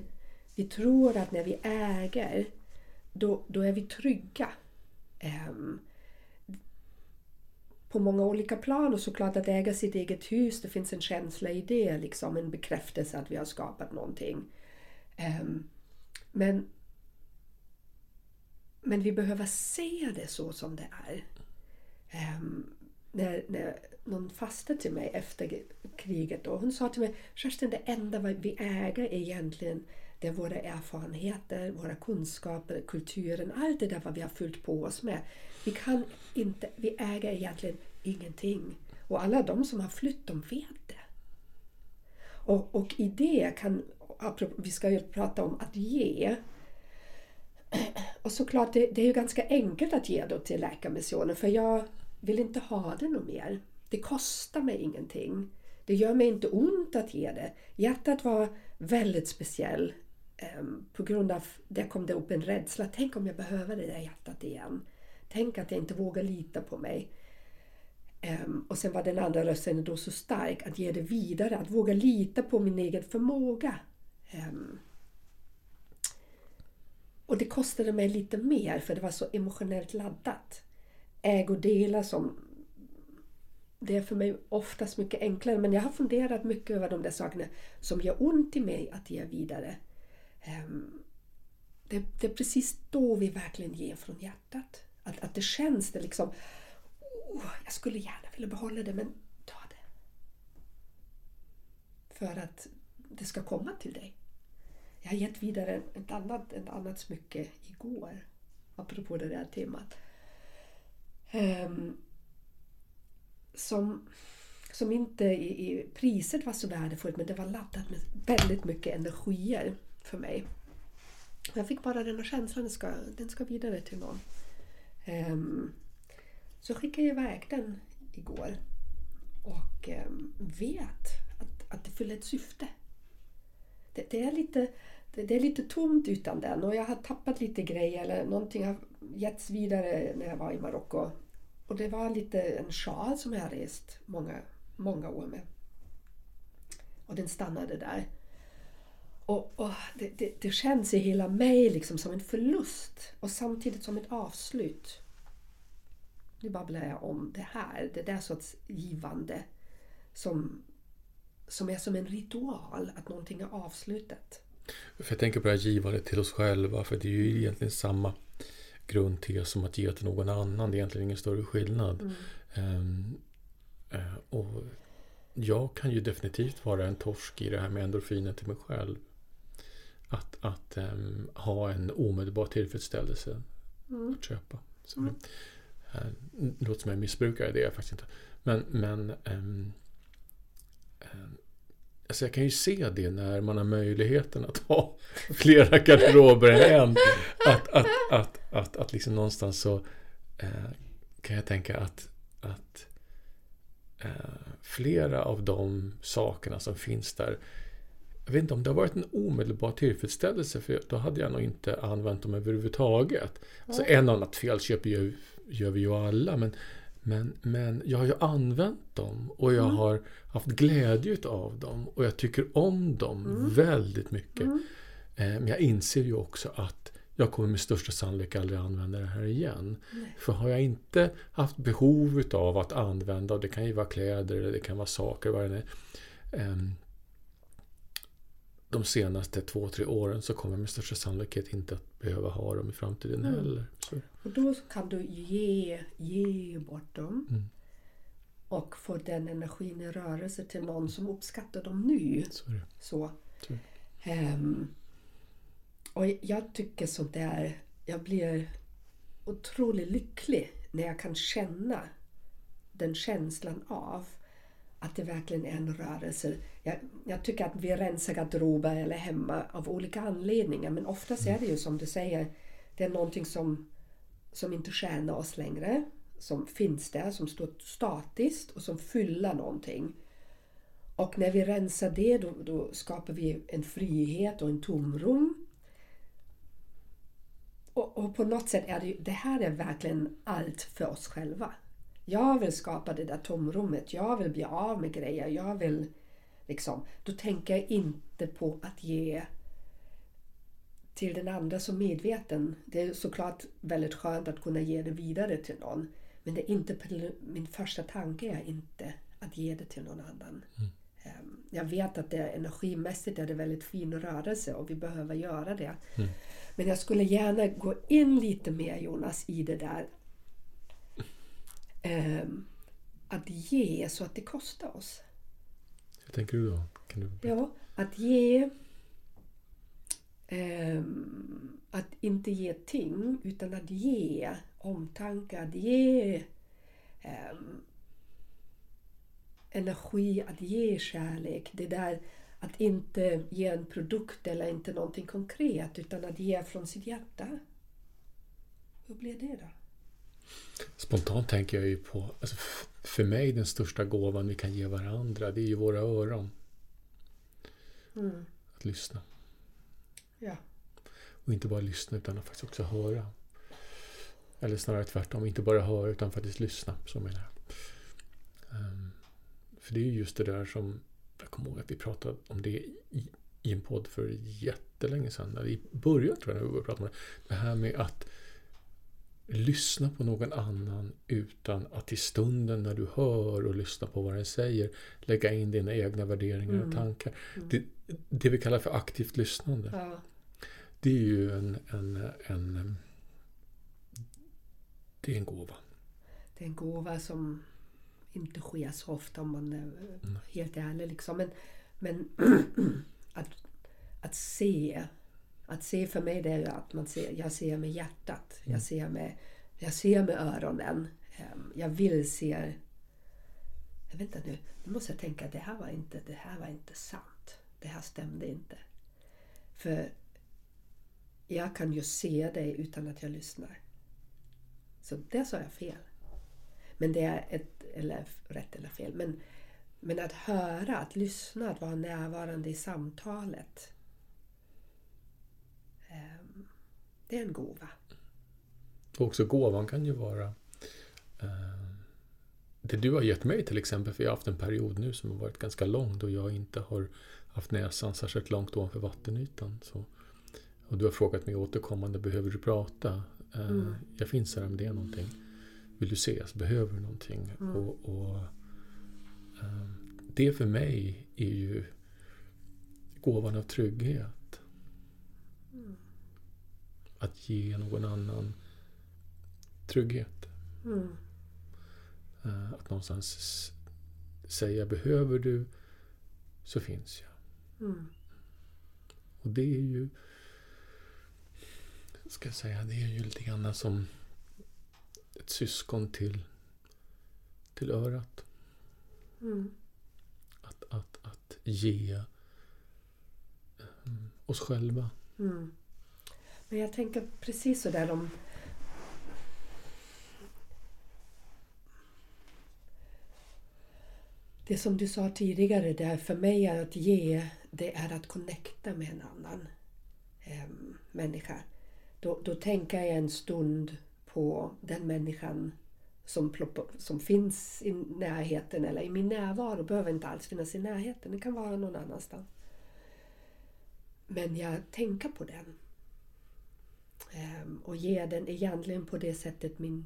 vi tror att när vi äger, då, då är vi trygga. Um, på många olika plan och såklart att äga sitt eget hus, det finns en känsla i det, liksom en bekräftelse att vi har skapat någonting. Um, men men vi behöver se det så som det är. Um, när, när någon faste till mig efter kriget och hon sa till mig Kerstin, det enda vi äger är egentligen det är våra erfarenheter, våra kunskaper, kulturen, allt det där vad vi har fyllt på oss med. Vi, kan inte, vi äger egentligen ingenting. Och alla de som har flytt, de vet det. Och, och i det kan, vi ska ju prata om att ge, och såklart, det, det är ju ganska enkelt att ge då till Läkarmissionen för jag vill inte ha det något mer. Det kostar mig ingenting. Det gör mig inte ont att ge det. Hjärtat var väldigt speciell. Ehm, på grund av det kom det upp en rädsla. Tänk om jag behöver det där hjärtat igen. Tänk att jag inte vågar lita på mig. Ehm, och sen var den andra rösten då så stark att ge det vidare, att våga lita på min egen förmåga. Ehm, och det kostade mig lite mer för det var så emotionellt laddat. Ägodelar som... Det är för mig oftast mycket enklare men jag har funderat mycket över de där sakerna som gör ont i mig att ge vidare. Ehm, det, det är precis då vi verkligen ger från hjärtat. Att, att det känns det liksom... Oh, jag skulle gärna vilja behålla det men ta det. För att det ska komma till dig. Jag har gett vidare ett annat, ett annat smycke igår, apropå det där temat. Um, som, som inte i, i, priset var så värdefullt men det var laddat med väldigt mycket energier för mig. Jag fick bara den här känslan, den ska, den ska vidare till någon. Um, så skickade jag iväg den igår och um, vet att, att det fyller ett syfte det, det, är lite, det, det, är lite tomt utan den och jag har tappat lite grejer eller någonting har getts vidare när jag var i Marocko. Och det var lite en sjal som jag har rest många, många år med. Och den stannade där. Och, och det, det, det, känns i hela mig liksom som en förlust och samtidigt som ett avslut. Nu babblar jag om det här, det där sorts givande som som är som en ritual, att någonting är avslutat. För jag tänker på det här givandet till oss själva, för det är ju egentligen samma grundtes som att ge till någon annan. Det är egentligen ingen större skillnad. Mm. Um, och jag kan ju definitivt vara en torsk i det här med endorfiner till mig själv. Att, att um, ha en omedelbar tillfredsställelse mm. att köpa. Så mm. det, låter som jag missbrukar det, är jag faktiskt inte. Men, men um, Alltså jag kan ju se det när man har möjligheten att ha flera garderober än en. Att, att, att, att, att liksom någonstans så eh, kan jag tänka att, att eh, flera av de sakerna som finns där jag vet inte om det har varit en omedelbar tillfredsställelse för då hade jag nog inte använt dem överhuvudtaget. Alltså en annat felköp gör, gör vi ju alla men, men, men jag har ju använt dem och jag har haft glädje av dem och jag tycker om dem väldigt mycket. Eh, Men jag inser ju också att jag kommer med största sannolikhet aldrig använda det här igen. För har jag inte haft behov av att använda, och det kan ju vara kläder eller det kan vara saker, vad det är, ehm, de senaste två, tre åren så kommer jag med största sannolikhet inte att behöva ha dem i framtiden heller. Så, Och då kan du ge, ge bort dem. Mm. Och få den energin i rörelse till någon som uppskattar dem nu. så. Så. Så. Ehm, och jag tycker sådär, jag blir otroligt lycklig när jag kan känna den känslan av att det verkligen är en rörelse. Jag, jag tycker att vi rensar garderober eller hemma av olika anledningar men oftast är det ju som du säger, det är någonting som, som inte tjänar oss längre. Som finns där, som står statiskt och som fyller någonting. Och när vi rensar det då, då skapar vi en frihet och en tomrum. Och, och på något sätt är det ju, det här är verkligen allt för oss själva. Jag vill skapa det där tomrummet. Jag vill bli av med grejer. Jag vill liksom. Då tänker jag inte på att ge till den andra som medveten. Det är såklart väldigt skönt att kunna ge det vidare till någon. Men det är inte min första tanke är inte att ge det till någon annan. Ehm, Jag vet att det energimässigt är det väldigt fin rörelse och vi behöver göra det. Men jag skulle gärna gå in lite mer Jonas i det där ehm, att ge så att det kostar oss. Hur tänker du då? Kan du... Ja, att ge Eh, att inte ge ting utan att ge omtanke, att ge eh, energi, att ge kärlek. Det där att inte ge en produkt eller inte någonting konkret utan att ge från sitt hjärta. Hur blir det då? Spontant tänker jag ju på, alltså för mig den största gåvan vi kan ge varandra, det är ju våra öron. Mm. Att lyssna. Ja. Och inte bara lyssna utan att faktiskt också höra. Eller snarare tvärtom, inte bara höra utan faktiskt lyssna. Så menar jag. Ehm, för det är ju just det där som, jag kommer ihåg att vi pratade om det i, i en podd för jättelänge sedan. I början tror jag när vi började prata om det. Det här med att lyssna på någon annan utan att i stunden när du hör och lyssnar på vad den säger lägga in dina egna värderingar och tankar. Det, det vi kallar för aktivt lyssnande. ja. Det är ju en, en, en det är en gåva. Det är en gåva som inte sker så ofta om man är helt ärlig. Liksom. Men, men att, att se att se för mig det är ju att man ser, jag ser med hjärtat. Jag ser med, jag ser med öronen. Ehm, Jag vill se... Jag vet inte nu, nu måste jag tänka att det här var inte, det här var inte sant. Det här stämde inte. För jag kan ju se dig utan att jag lyssnar. Så där sa jag fel. Men det är ett, eller rätt eller fel. Men, men att höra, att lyssna, att vara närvarande i samtalet. Ehm, Det är en gåva. Och också gåvan kan ju vara eh, det du har gett mig till exempel. För jag har haft en period nu som har varit ganska lång då jag inte har haft näsan särskilt långt ovanför vattenytan. Så, och du har frågat mig återkommande, behöver du prata? Eh, Jag finns här om det är någonting. Vill du ses? Behöver du någonting? Och, och eh, Det för mig är ju gåvan av trygghet. Att ge någon annan trygghet. Mm. Eh, Att någonstans säga behöver du så finns jag. Mm. Och det är ju ska jag säga, det är ju lite grann som ett syskon till, till örat. Mm. Att, att, ge um, oss själva. Mm. Men jag tänker precis så där om Det som du sa tidigare där, för mig är att ge, det är att connecta med en annan eh, människa. Då, då tänker jag en stund på den människan som, ploppar, som finns i närheten eller i min närvaro. behöver inte alls finnas i närheten, det kan vara någon annanstans. Men jag tänker på den. Ehm, och ger den egentligen på det sättet min,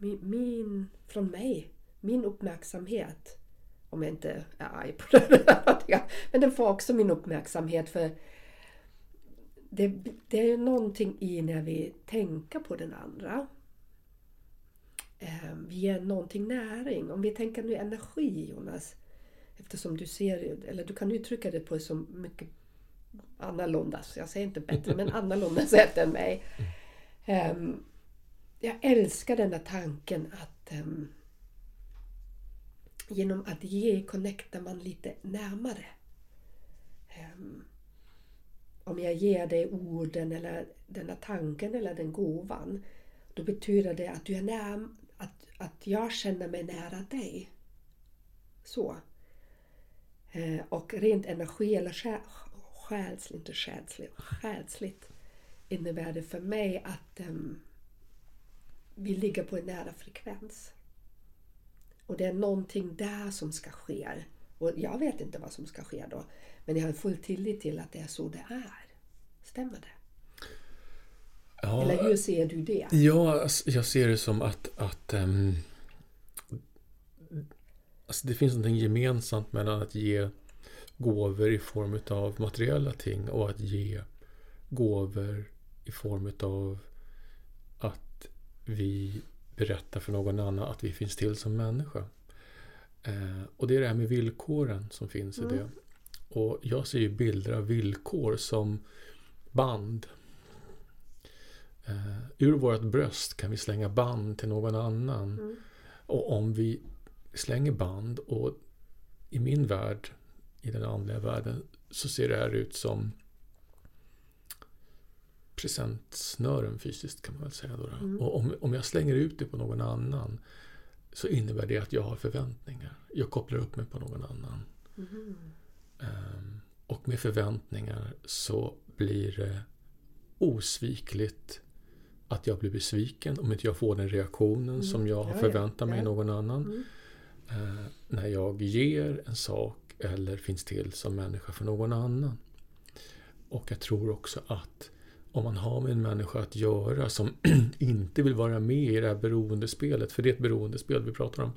min, min, från mig, min uppmärksamhet. Om jag inte är arg på det. Men den får också min uppmärksamhet för det, det är ju någonting i när vi tänker på den andra. Ehm, vi ger någonting näring. Om vi tänker nu energi Jonas. Eftersom du ser, eller du kan uttrycka det på så mycket annorlunda, så jag säger inte bättre, men annorlunda sätt än mig. Um, jag älskar den där tanken att um, genom att ge connectar man lite närmare. Um, om jag ger dig orden eller den där tanken eller den gåvan, då betyder det att du är när, att, att jag känner mig nära dig. Så. Eh, och rent energi eller själsligt, inte själsligt, själsligt innebär det för mig att um, vi ligger på en nära frekvens. Och det är någonting där som ska ske. Och jag vet inte vad som ska ske då. Men jag har full tillit till att det är så det är. Stämmer det? Ja, Eller hur ser du det? Ja, alltså, jag ser det som att, att um, alltså det finns något gemensamt mellan att ge gåvor i form av materiella ting och att ge gåvor i form av att vi berättar för någon annan att vi finns till som människa. Eh, och det är det här med villkoren som finns mm. i det. Och jag ser ju bilder av villkor som band. Eh, ur vårt bröst kan vi slänga band till någon annan. Mm. Och om vi slänger band och i min värld i den andliga världen så ser det här ut som presentsnören fysiskt kan man väl säga. Då. Mm. Och om, om jag slänger ut det på någon annan så innebär det att jag har förväntningar. Jag kopplar upp mig på någon annan. Mm. Um, och med förväntningar så blir det osvikligt att jag blir besviken om inte jag får den reaktionen mm. som jag ja, förväntar mig ja. någon annan. Mm. Uh, när jag ger en sak eller finns till som människa för någon annan. Och jag tror också att om man har med en människa att göra som inte vill vara med i det här beroendespelet, för det är ett beroendespel vi pratar om,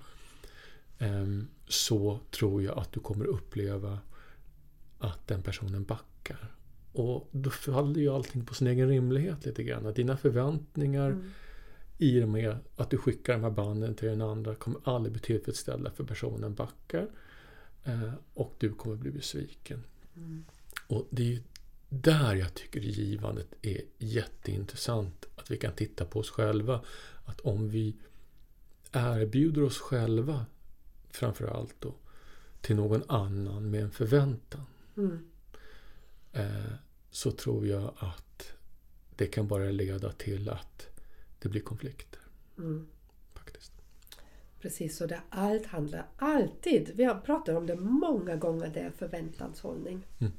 ehm, så tror jag att du kommer uppleva att den personen backar. Och då faller ju allting på sin egen rimlighet lite grann. Att dina förväntningar mm. i och med att du skickar de här banden till den andra kommer aldrig bli tillfredsställda för personen backar. Eh, och du kommer bli besviken. Mm. Och det är ju där jag tycker givandet är jätteintressant. Att vi kan titta på oss själva. Att om vi erbjuder oss själva framför allt då till någon annan med en förväntan. Mm. Eh, så tror jag att det kan bara leda till att det blir konflikter. Mm. Precis, så det allt handlar alltid, vi har pratat om det många gånger, det är förväntanshållning. Mm.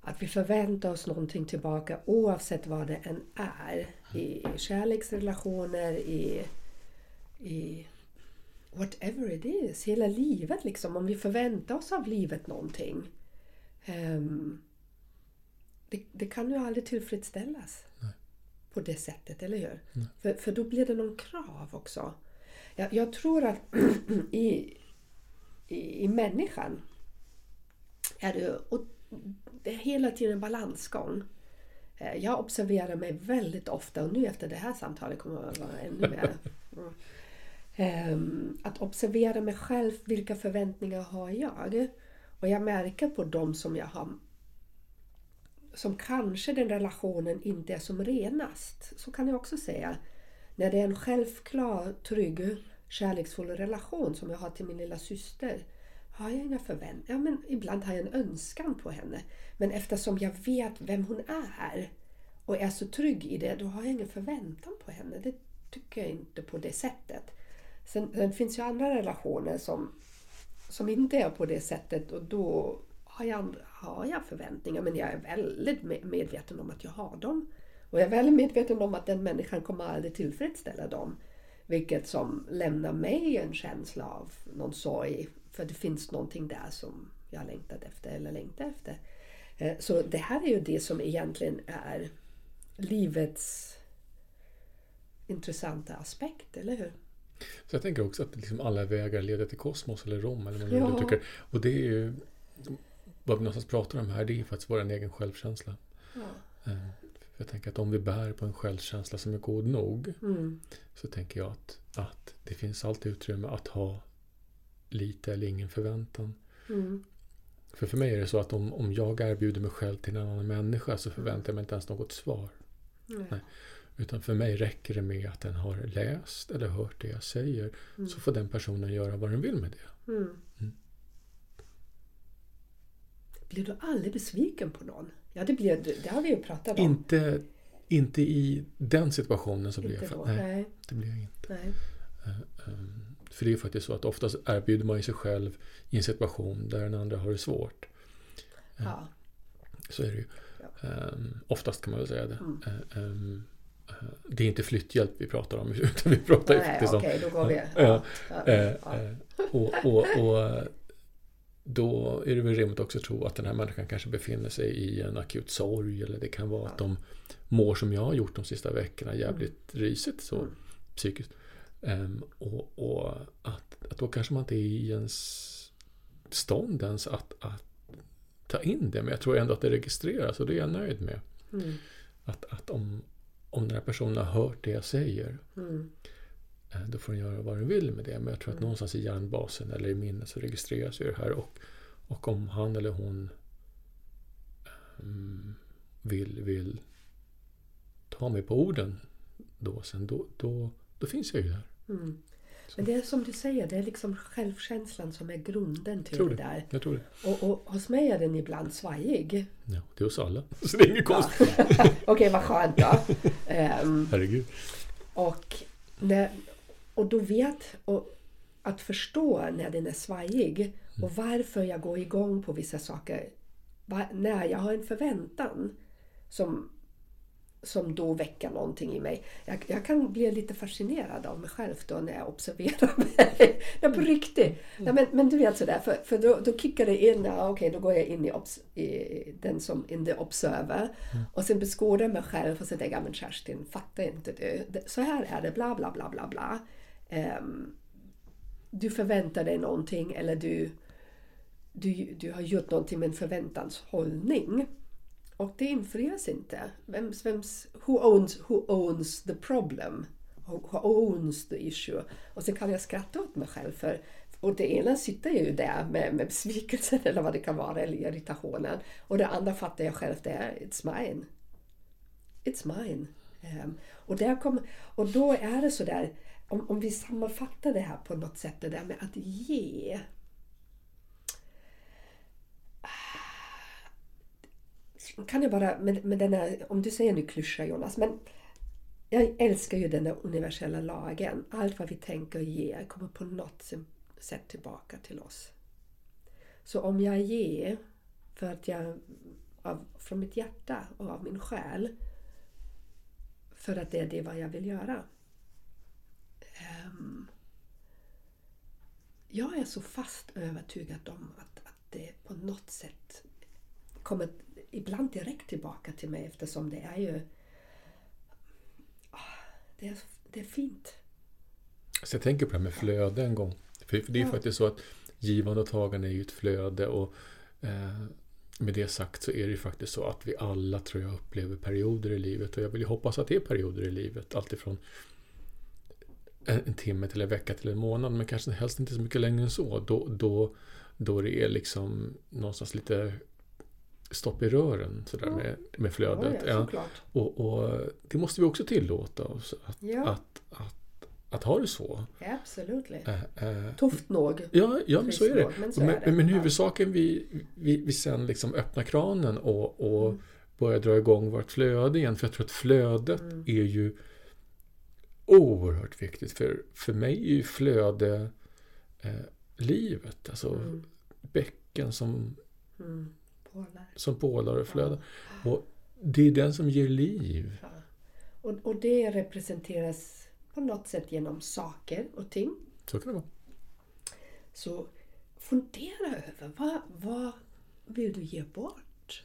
Att vi förväntar oss någonting tillbaka oavsett vad det än är. I kärleksrelationer, i, i whatever it is, hela livet liksom. Om vi förväntar oss av livet någonting. Um, det, det, kan ju aldrig tillfredsställas Nej. på det sättet, eller hur? För, för då blir det någon krav också. Jag, jag tror att i, i, i människan är det, och det är hela tiden en balansgång. Eh, jag observerar mig väldigt ofta, och nu efter det här samtalet kommer det att vara ännu mer. Mm. Ehm, att observera mig själv, vilka förväntningar har jag? Och jag märker på dem som jag har som kanske den relationen inte är som renast. Så kan jag också säga. När det är en självklar, trygg, kärleksfull relation som jag har till min lilla syster har jag inga förväntningar. Ja, men ibland har jag en önskan på henne. Men eftersom jag vet vem hon är och är så trygg i det, då har jag ingen förväntan på henne. Det tycker jag inte på det sättet. Sen, sen finns ju andra relationer som, som inte är på det sättet och då har jag, har jag förväntningar men jag är väldigt medveten om att jag har dem. Och jag är väldigt medveten om att den människan kommer aldrig tillfredsställa dem. Vilket som lämnar mig en känsla av någon sorg. För det finns någonting där som jag längtat efter eller längtar efter. Eh, så det här är ju det som egentligen är livets intressanta aspekt, eller hur? Så jag tänker också att liksom alla vägar leder till kosmos eller Rom. Eller vad ja. tycker. Och det är ju vad vi någonstans pratar om här, det är faktiskt vår egen självkänsla. Ja. Eh, jag tänker att om vi bär på en självkänsla som är god nog mm. så tänker jag att, att det finns alltid utrymme att ha lite eller ingen förväntan. Mm. För för mig är det så att om, om jag erbjuder mig själv till en annan människa så förväntar jag mig inte ens något svar. Nej. Nej. Utan för mig räcker det med att den har läst eller hört det jag säger. Mm. Så får den personen göra vad den vill med det. Mm. mm. Blir du aldrig besviken på någon? Ja, det, blir, det har vi ju pratat om. Inte, inte i den situationen så blir jag nej, nej, det blir jag inte. Nej. Uh, um, för det är faktiskt så att oftast erbjuder man sig själv i en situation där den andra har det svårt. Uh, ja. Så är det ju. Ja. Um, oftast kan man väl säga det. Mm. Uh, um, det är inte flytthjälp vi pratar om utan vi pratar Nej, faktiskt om... Okej, då går vi. Ja, ja, och, och, och då är det väl rimligt också att tro att den här människan kanske befinner sig i en akut sorg eller det kan vara att de mår som jag har gjort de sista veckorna jävligt mm. risigt så mm. psykiskt. Um, och, och att, att då kanske man inte är i ens stånd ens att, att ta in det men jag tror ändå att det registreras och det är jag nöjd med. Mm. Att, att om, om den här personen har hört det jag säger mm. Eh, då får den göra vad den vill med det. Men jag tror att mm. någonstans i hjärnbasen eller i minnet så registreras ju det här. Och, och om han eller hon um, vill, vill ta mig på orden då sen, då, då, då finns jag ju där. Mm. Men det är som du säger, det är liksom självkänslan som är grunden till det. det där. Jag tror det. Och, och hos mig är den ibland svajig. Ja, det är hos alla. Så det är inget konstigt. Okej, vad skönt då. Um, Herregud. Och när, och då vet och att förstå när den är svajig och varför jag går igång på vissa saker. När jag har en förväntan som, som då väcker någonting i mig. Jag, jag kan bli lite fascinerad av mig själv då när jag observerar mig. ja, på riktigt. Ja, men, men du vet sådär, för, för då, då kickar det in, ja, okej då går jag in i, obs, i den som in the observer. Mm. Och sen beskådar mig själv och så tänker jag, men Kerstin, fattar inte du? Så här är det, bla bla bla bla bla um, du förväntar dig någonting eller du, du, du har gjort någonting med en förväntanshållning. Och det infrias inte. Vems, vems, who, owns, who owns the problem? Who, who owns the issue? Och sen kan jag skratta åt mig själv för och det ena sitter ju där med, med besvikelsen eller vad det kan vara, eller irritationen. Och det andra fattar jag själv, det är it's mine. It's mine. Um, och, där kom, och då är det sådär, om, om vi sammanfattar det här på något sätt, det där med att ge. Kan jag bara, med, med denna, om du säger nu klyscha Jonas, men jag älskar ju den universella lagen. Allt vad vi tänker och ger kommer på något sätt tillbaka till oss. Så om jag ger för att jag av, från mitt hjärta och av min själ för att det är det vad jag vill göra um, jag är så fast övertygad om att, att det på något sätt kommer ibland direkt tillbaka till mig eftersom det är ju ah, det är, det är fint. Så jag tänker på det här med flöde en gång. För, för det är ja. faktiskt så att givande och tagande är ju ett flöde och eh, med det sagt så är det ju faktiskt så att vi alla tror jag upplever perioder i livet och jag vill ju hoppas att det är perioder i livet. Alltifrån en timme till en vecka till en månad, men kanske helst inte så mycket längre än så. Då, då, då det är liksom någonstans lite stopp i rören sådär mm. med, med flödet. Ja, ja, och, och, det måste vi också tillåta oss. Att, ja. att, att, att ha det så. Absolut. Eh, eh, Tufft nog. Ja, ja men så är det. Men så är Men, det. men huvudsaken vi, vi, vi sen liksom öppnar kranen och, och Mm. börjar dra igång vårt flöde igen. För jag tror att flödet Mm. är ju oerhört viktigt. För, för mig är ju flöde eh, livet. Alltså Mm. bäcken som, Mm. Pålar. som pålar och flödar. Och det är den som ger liv. Ja. Och, och det representeras på något sätt genom saker och ting. Så kan det vara. Så fundera över vad, vad vill du ge bort?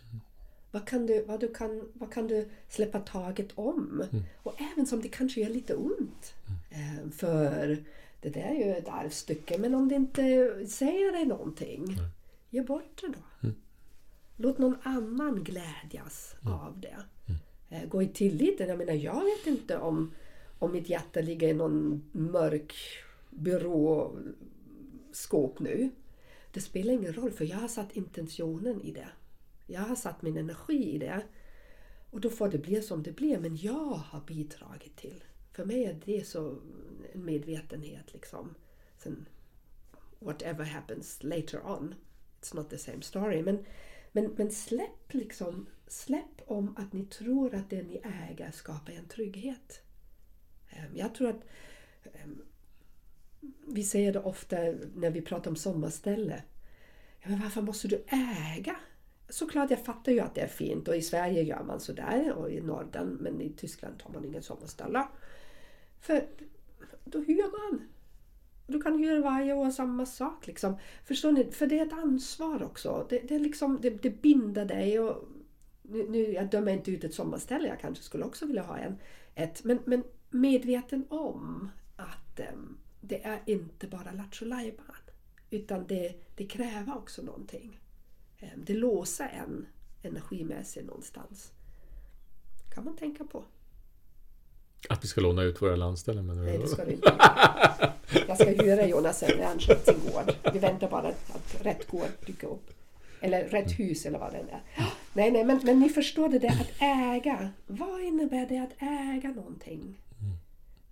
Vad kan du, vad, du kan, vad kan du släppa taget om? Och även som det kanske gör lite ont. Eh, För det där är ju ett arvstycke men om det inte säger dig någonting, ge bort det då. Låt någon annan glädjas av det. Eh, Gå i tilliten. Jag menar, jag vet inte om, om mitt hjärta ligger i någon mörk byråskåp nu. Det spelar ingen roll för jag har satt intentionen i det. Jag har satt min energi i det. Och då får det bli som det blir. Men jag har bidragit till. För mig är det så en medvetenhet liksom. Sen whatever happens later on. It's not the same story. Men, men, men släpp liksom. Släpp om att ni tror att det ni äger skapar en trygghet. Ehm, jag tror att ehm, vi säger det ofta när vi pratar om sommarställe. Ja, men varför måste du äga? Såklart, jag fattar ju att det är fint och i Sverige gör man sådär och i Norden men i Tyskland tar man ingen sommarställe. För då hyr man. Du kan hyra varje år samma sak. Liksom. Förstår ni? För det är ett ansvar också. Det, det, är liksom, det, det binder dig. Och, nu, nu, jag dömer inte ut ett sommarställe, jag kanske skulle också vilja ha en. Ett, men, men medveten om att äm, det är inte bara lattjo lajban, Utan det, det kräver också någonting. Em, det låser en energimässigt någonstans. kan man tänka på. Att vi ska låna ut våra landställen menar Nej, du? det ska du inte. Jag ska hyra Jonas köpt sin gård. Vi väntar bara att rätt gård dyker upp. Eller rätt hus eller vad det är. Nej, nej, men, men ni förstår det där att äga. Vad innebär det att äga någonting?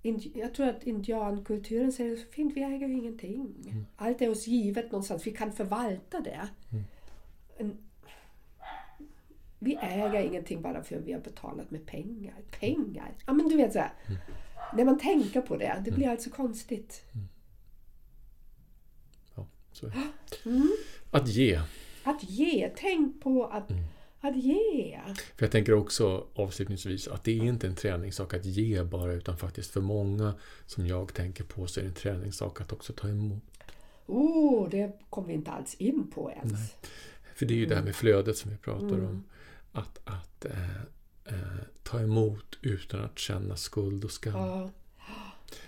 Indi- Jag tror att indiankulturen säger så fint, vi äger ju ingenting. Allt är oss givet någonstans, vi kan förvalta det. Vi äger ingenting bara för att vi har betalat med pengar. Pengar! Ja men du vet så här. När man tänker på det, det blir alltså konstigt. Ja, så är det. Att ge. Att ge, tänk på att, att ge. För jag tänker också avslutningsvis att det är inte en träningssak att ge bara utan faktiskt för många som jag tänker på så är det en träningssak att också ta emot. Oh, det kom vi inte alls in på ens. För det är ju det här med flödet som vi pratar om. Att, att eh, eh, ta emot utan att känna skuld och skam. Ja.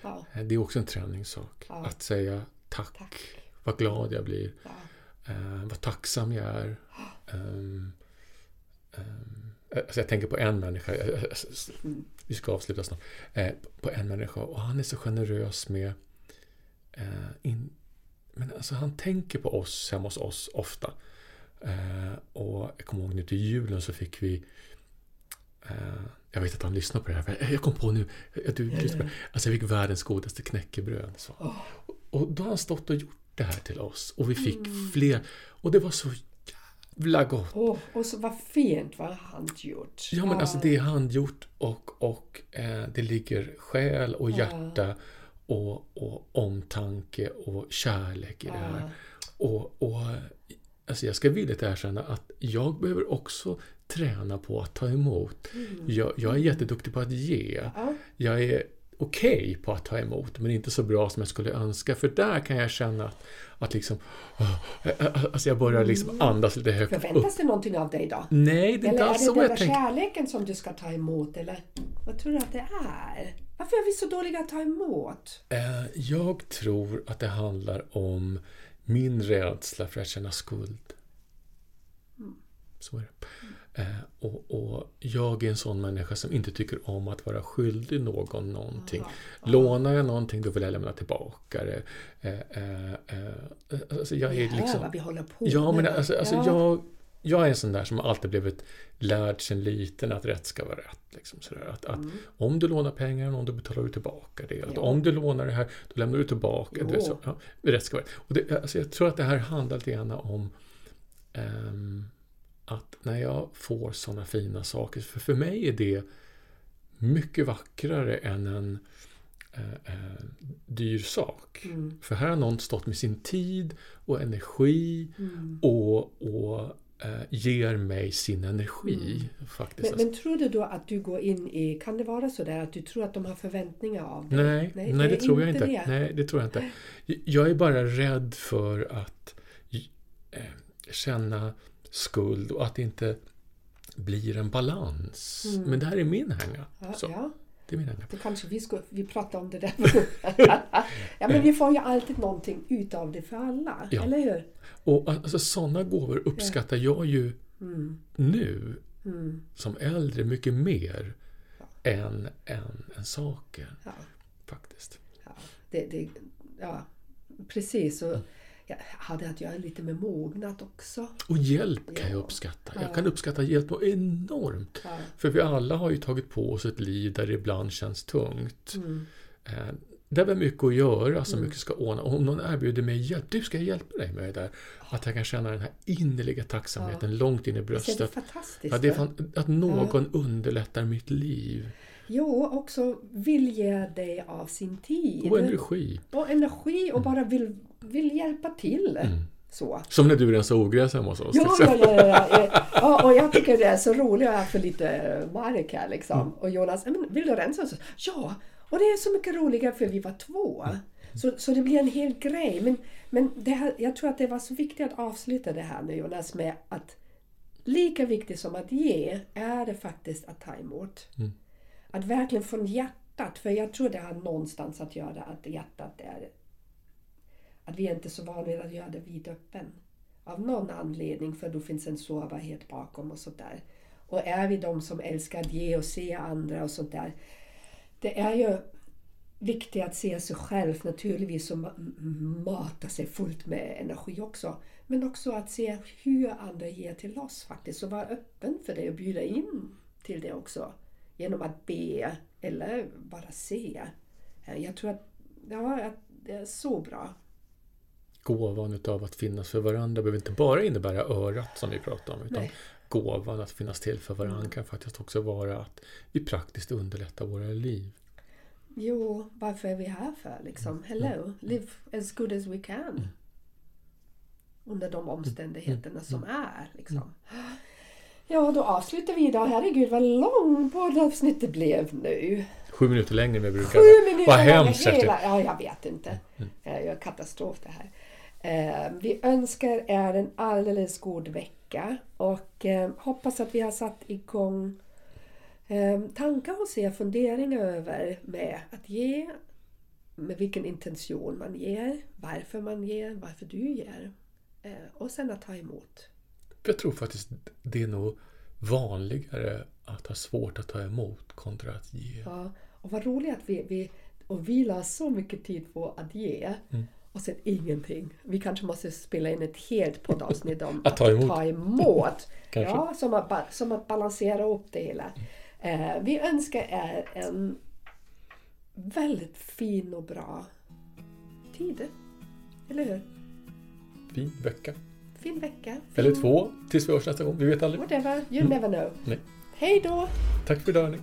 Ja, Eh, Det är också en träningssak. Ja. Att säga tack, tack. vad glad jag blir, eh, vad tacksam jag är. Ehm, ehm, alltså jag tänker på en människa, Mm. vi ska avsluta snart, på en människa och han är så generös med in, men alltså han tänker på oss hemma hos oss ofta. Eh, och jag kommer ihåg nu till julen så fick vi eh, jag vet att han lyssnar på det här. Jag kom på nu. Du, på det. Alltså jag fick världens godaste knäckebröd. Så. Och då har han stått och gjort det här till oss. Och vi fick fler. Och det var så jävla gott. Oh, och så vad fint vad handgjort. Ja men alltså det är handgjort och, och eh, det ligger själ och hjärta och, och omtanke och kärlek i det här. Och, och alltså jag ska villigt erkänna att jag behöver också träna på att ta emot. Jag, jag är jätteduktig på att ge. Ja. Jag är okej på att ta emot, men inte så bra som jag skulle önska. För där kan jag känna att, att liksom... ah, Alltså jag börjar liksom andas lite högt. Förväntas det någonting av dig då? Nej, det är inte Eller är alls det så jag tänker. kärleken som du ska ta emot? Eller vad tror du att det är? Varför är vi så dåliga att ta emot? Eh, Jag tror att det handlar om min rädsla för att känna skuld. Så är det. Eh, Och, och jag är en sån människa som inte tycker om att vara skyldig någon någonting. Lånar jag någonting då vill jag lämna tillbaka det. Eh, eh, eh, Alltså jag är liksom... vad vi håller på Ja, men alltså, alltså Ja. jag... jag är en sån där som alltid blivit lärd sen liten att rätt ska vara rätt. Liksom sådär. Att, att Mm. Om du lånar pengar, om du betalar du tillbaka det. Att Ja. Om du lånar det här, då lämnar du tillbaka. Vet, så, ja, rätt ska vara rätt. Och det, alltså jag tror att det här handlar lite grann om ehm, att när jag får sådana fina saker, för för mig är det mycket vackrare än en eh, eh, dyr sak. Mm. För här har någon stått med sin tid och energi Mm. och, och ger mig sin energi. Faktiskt. Men, men tror du då att du går in i, kan det vara så där att du tror att de har förväntningar av dig? nej, nej, det, är tror jag inte. det. Nej, det tror jag inte. Jag är bara rädd för att eh, känna skuld och att det inte blir en balans. Mm. Men det här är min hänga. Ja, ja, Det är min då kanske vi ska vi pratar om det där. ja, men vi får ju alltid någonting utav det för alla, Ja. eller hur? Och alltså, sådana gåvor uppskattar jag ju Mm. nu Mm. som äldre mycket mer Ja. än, än, än saker. Ja. Faktiskt. Ja, det, det, ja, precis. Och jag hade att göra lite med mognad också. Och hjälp kan jag Ja. uppskatta. Ja. Jag kan uppskatta hjälp något enormt. Ja. För vi alla har ju tagit på oss ett liv där det ibland känns tungt. Mm. Eh, där vi har mycket att göra, så Mm. mycket ska ordna. Och om någon erbjuder mig hjälp, du ska jag hjälpa dig med det där. Att jag kan känna den här innerliga tacksamheten långt in i är det bröstet. fantastiskt? Ja, det är fan, att någon underlättar mitt liv. Jo, också vill ge dig av sin tid. Och energi. Och energi och bara vill, vill hjälpa till. Mm. Så. Som när du rensar ogräs hemma hos oss. Ja, ja, ja, ja, ja. Och jag tycker det är så roligt att få lite mark här liksom. Och Jonas, "Ja, men vill du rensa? Så, ja, och det är så mycket roligare för vi var två. Så, så det blir en hel grej. Men, men det här, jag tror att det var så viktigt att avsluta det här nu Jonas med att lika viktigt som att ge är det faktiskt att ta emot. Mm. Att verkligen från hjärtat, för jag tror det har någonstans att göra att hjärtat är att vi är inte så vana vid att göra det vidöppen. Av någon anledning, för då finns en sårbarhet bakom och sådär. Och är vi de som älskar att ge och se andra och sånt där. Det är ju viktigt att se sig själv naturligtvis och mata sig fullt med energi också. Men också att se hur andra ger till oss faktiskt och vara öppen för det och bjuda in till det också. Genom att be eller bara se. Jag tror att, ja, att det är så bra. Gåvan utav att finnas för varandra behöver inte bara innebära örat som vi pratar om. Utan Nej. gåvan att finnas till för varandra kan faktiskt också vara att vi praktiskt underlättar våra liv. Jo, varför är vi här för liksom? Hello, live as good as we can. Under de omständigheterna som är liksom. Ja, då avslutar vi idag. Herregud vad lång poddavsnittet blev nu. Sju minuter längre än vi brukar. Sju minuter Vad hemskt hela... Ja, jag vet inte. Eh, Jag är katastrof det här. Eh, Vi önskar er en alldeles god vecka och eh, hoppas att vi har satt igång eh, tankar hos er, funderingar över med att ge, med vilken intention man ger, varför man ger, varför du ger och sen att ta emot. Jag tror faktiskt det är nog vanligare att ha svårt att ta emot kontra att ge. Ja, och vad roligt att vi, vi, och vi la så mycket tid på att ge och sen ingenting. Vi kanske måste spela in ett helt poddavsnitt om Att ta emot. Ta emot. Ja, som, att, som att balansera upp det hela. Eh, vi önskar er en väldigt fin och bra tid. Eller hur? Fin vecka. Fin vecka. Fin, Eller två tills vi hörs nästa gång. Vi vet aldrig. Whatever, you never know. Nej. Hej då! Tack för idag.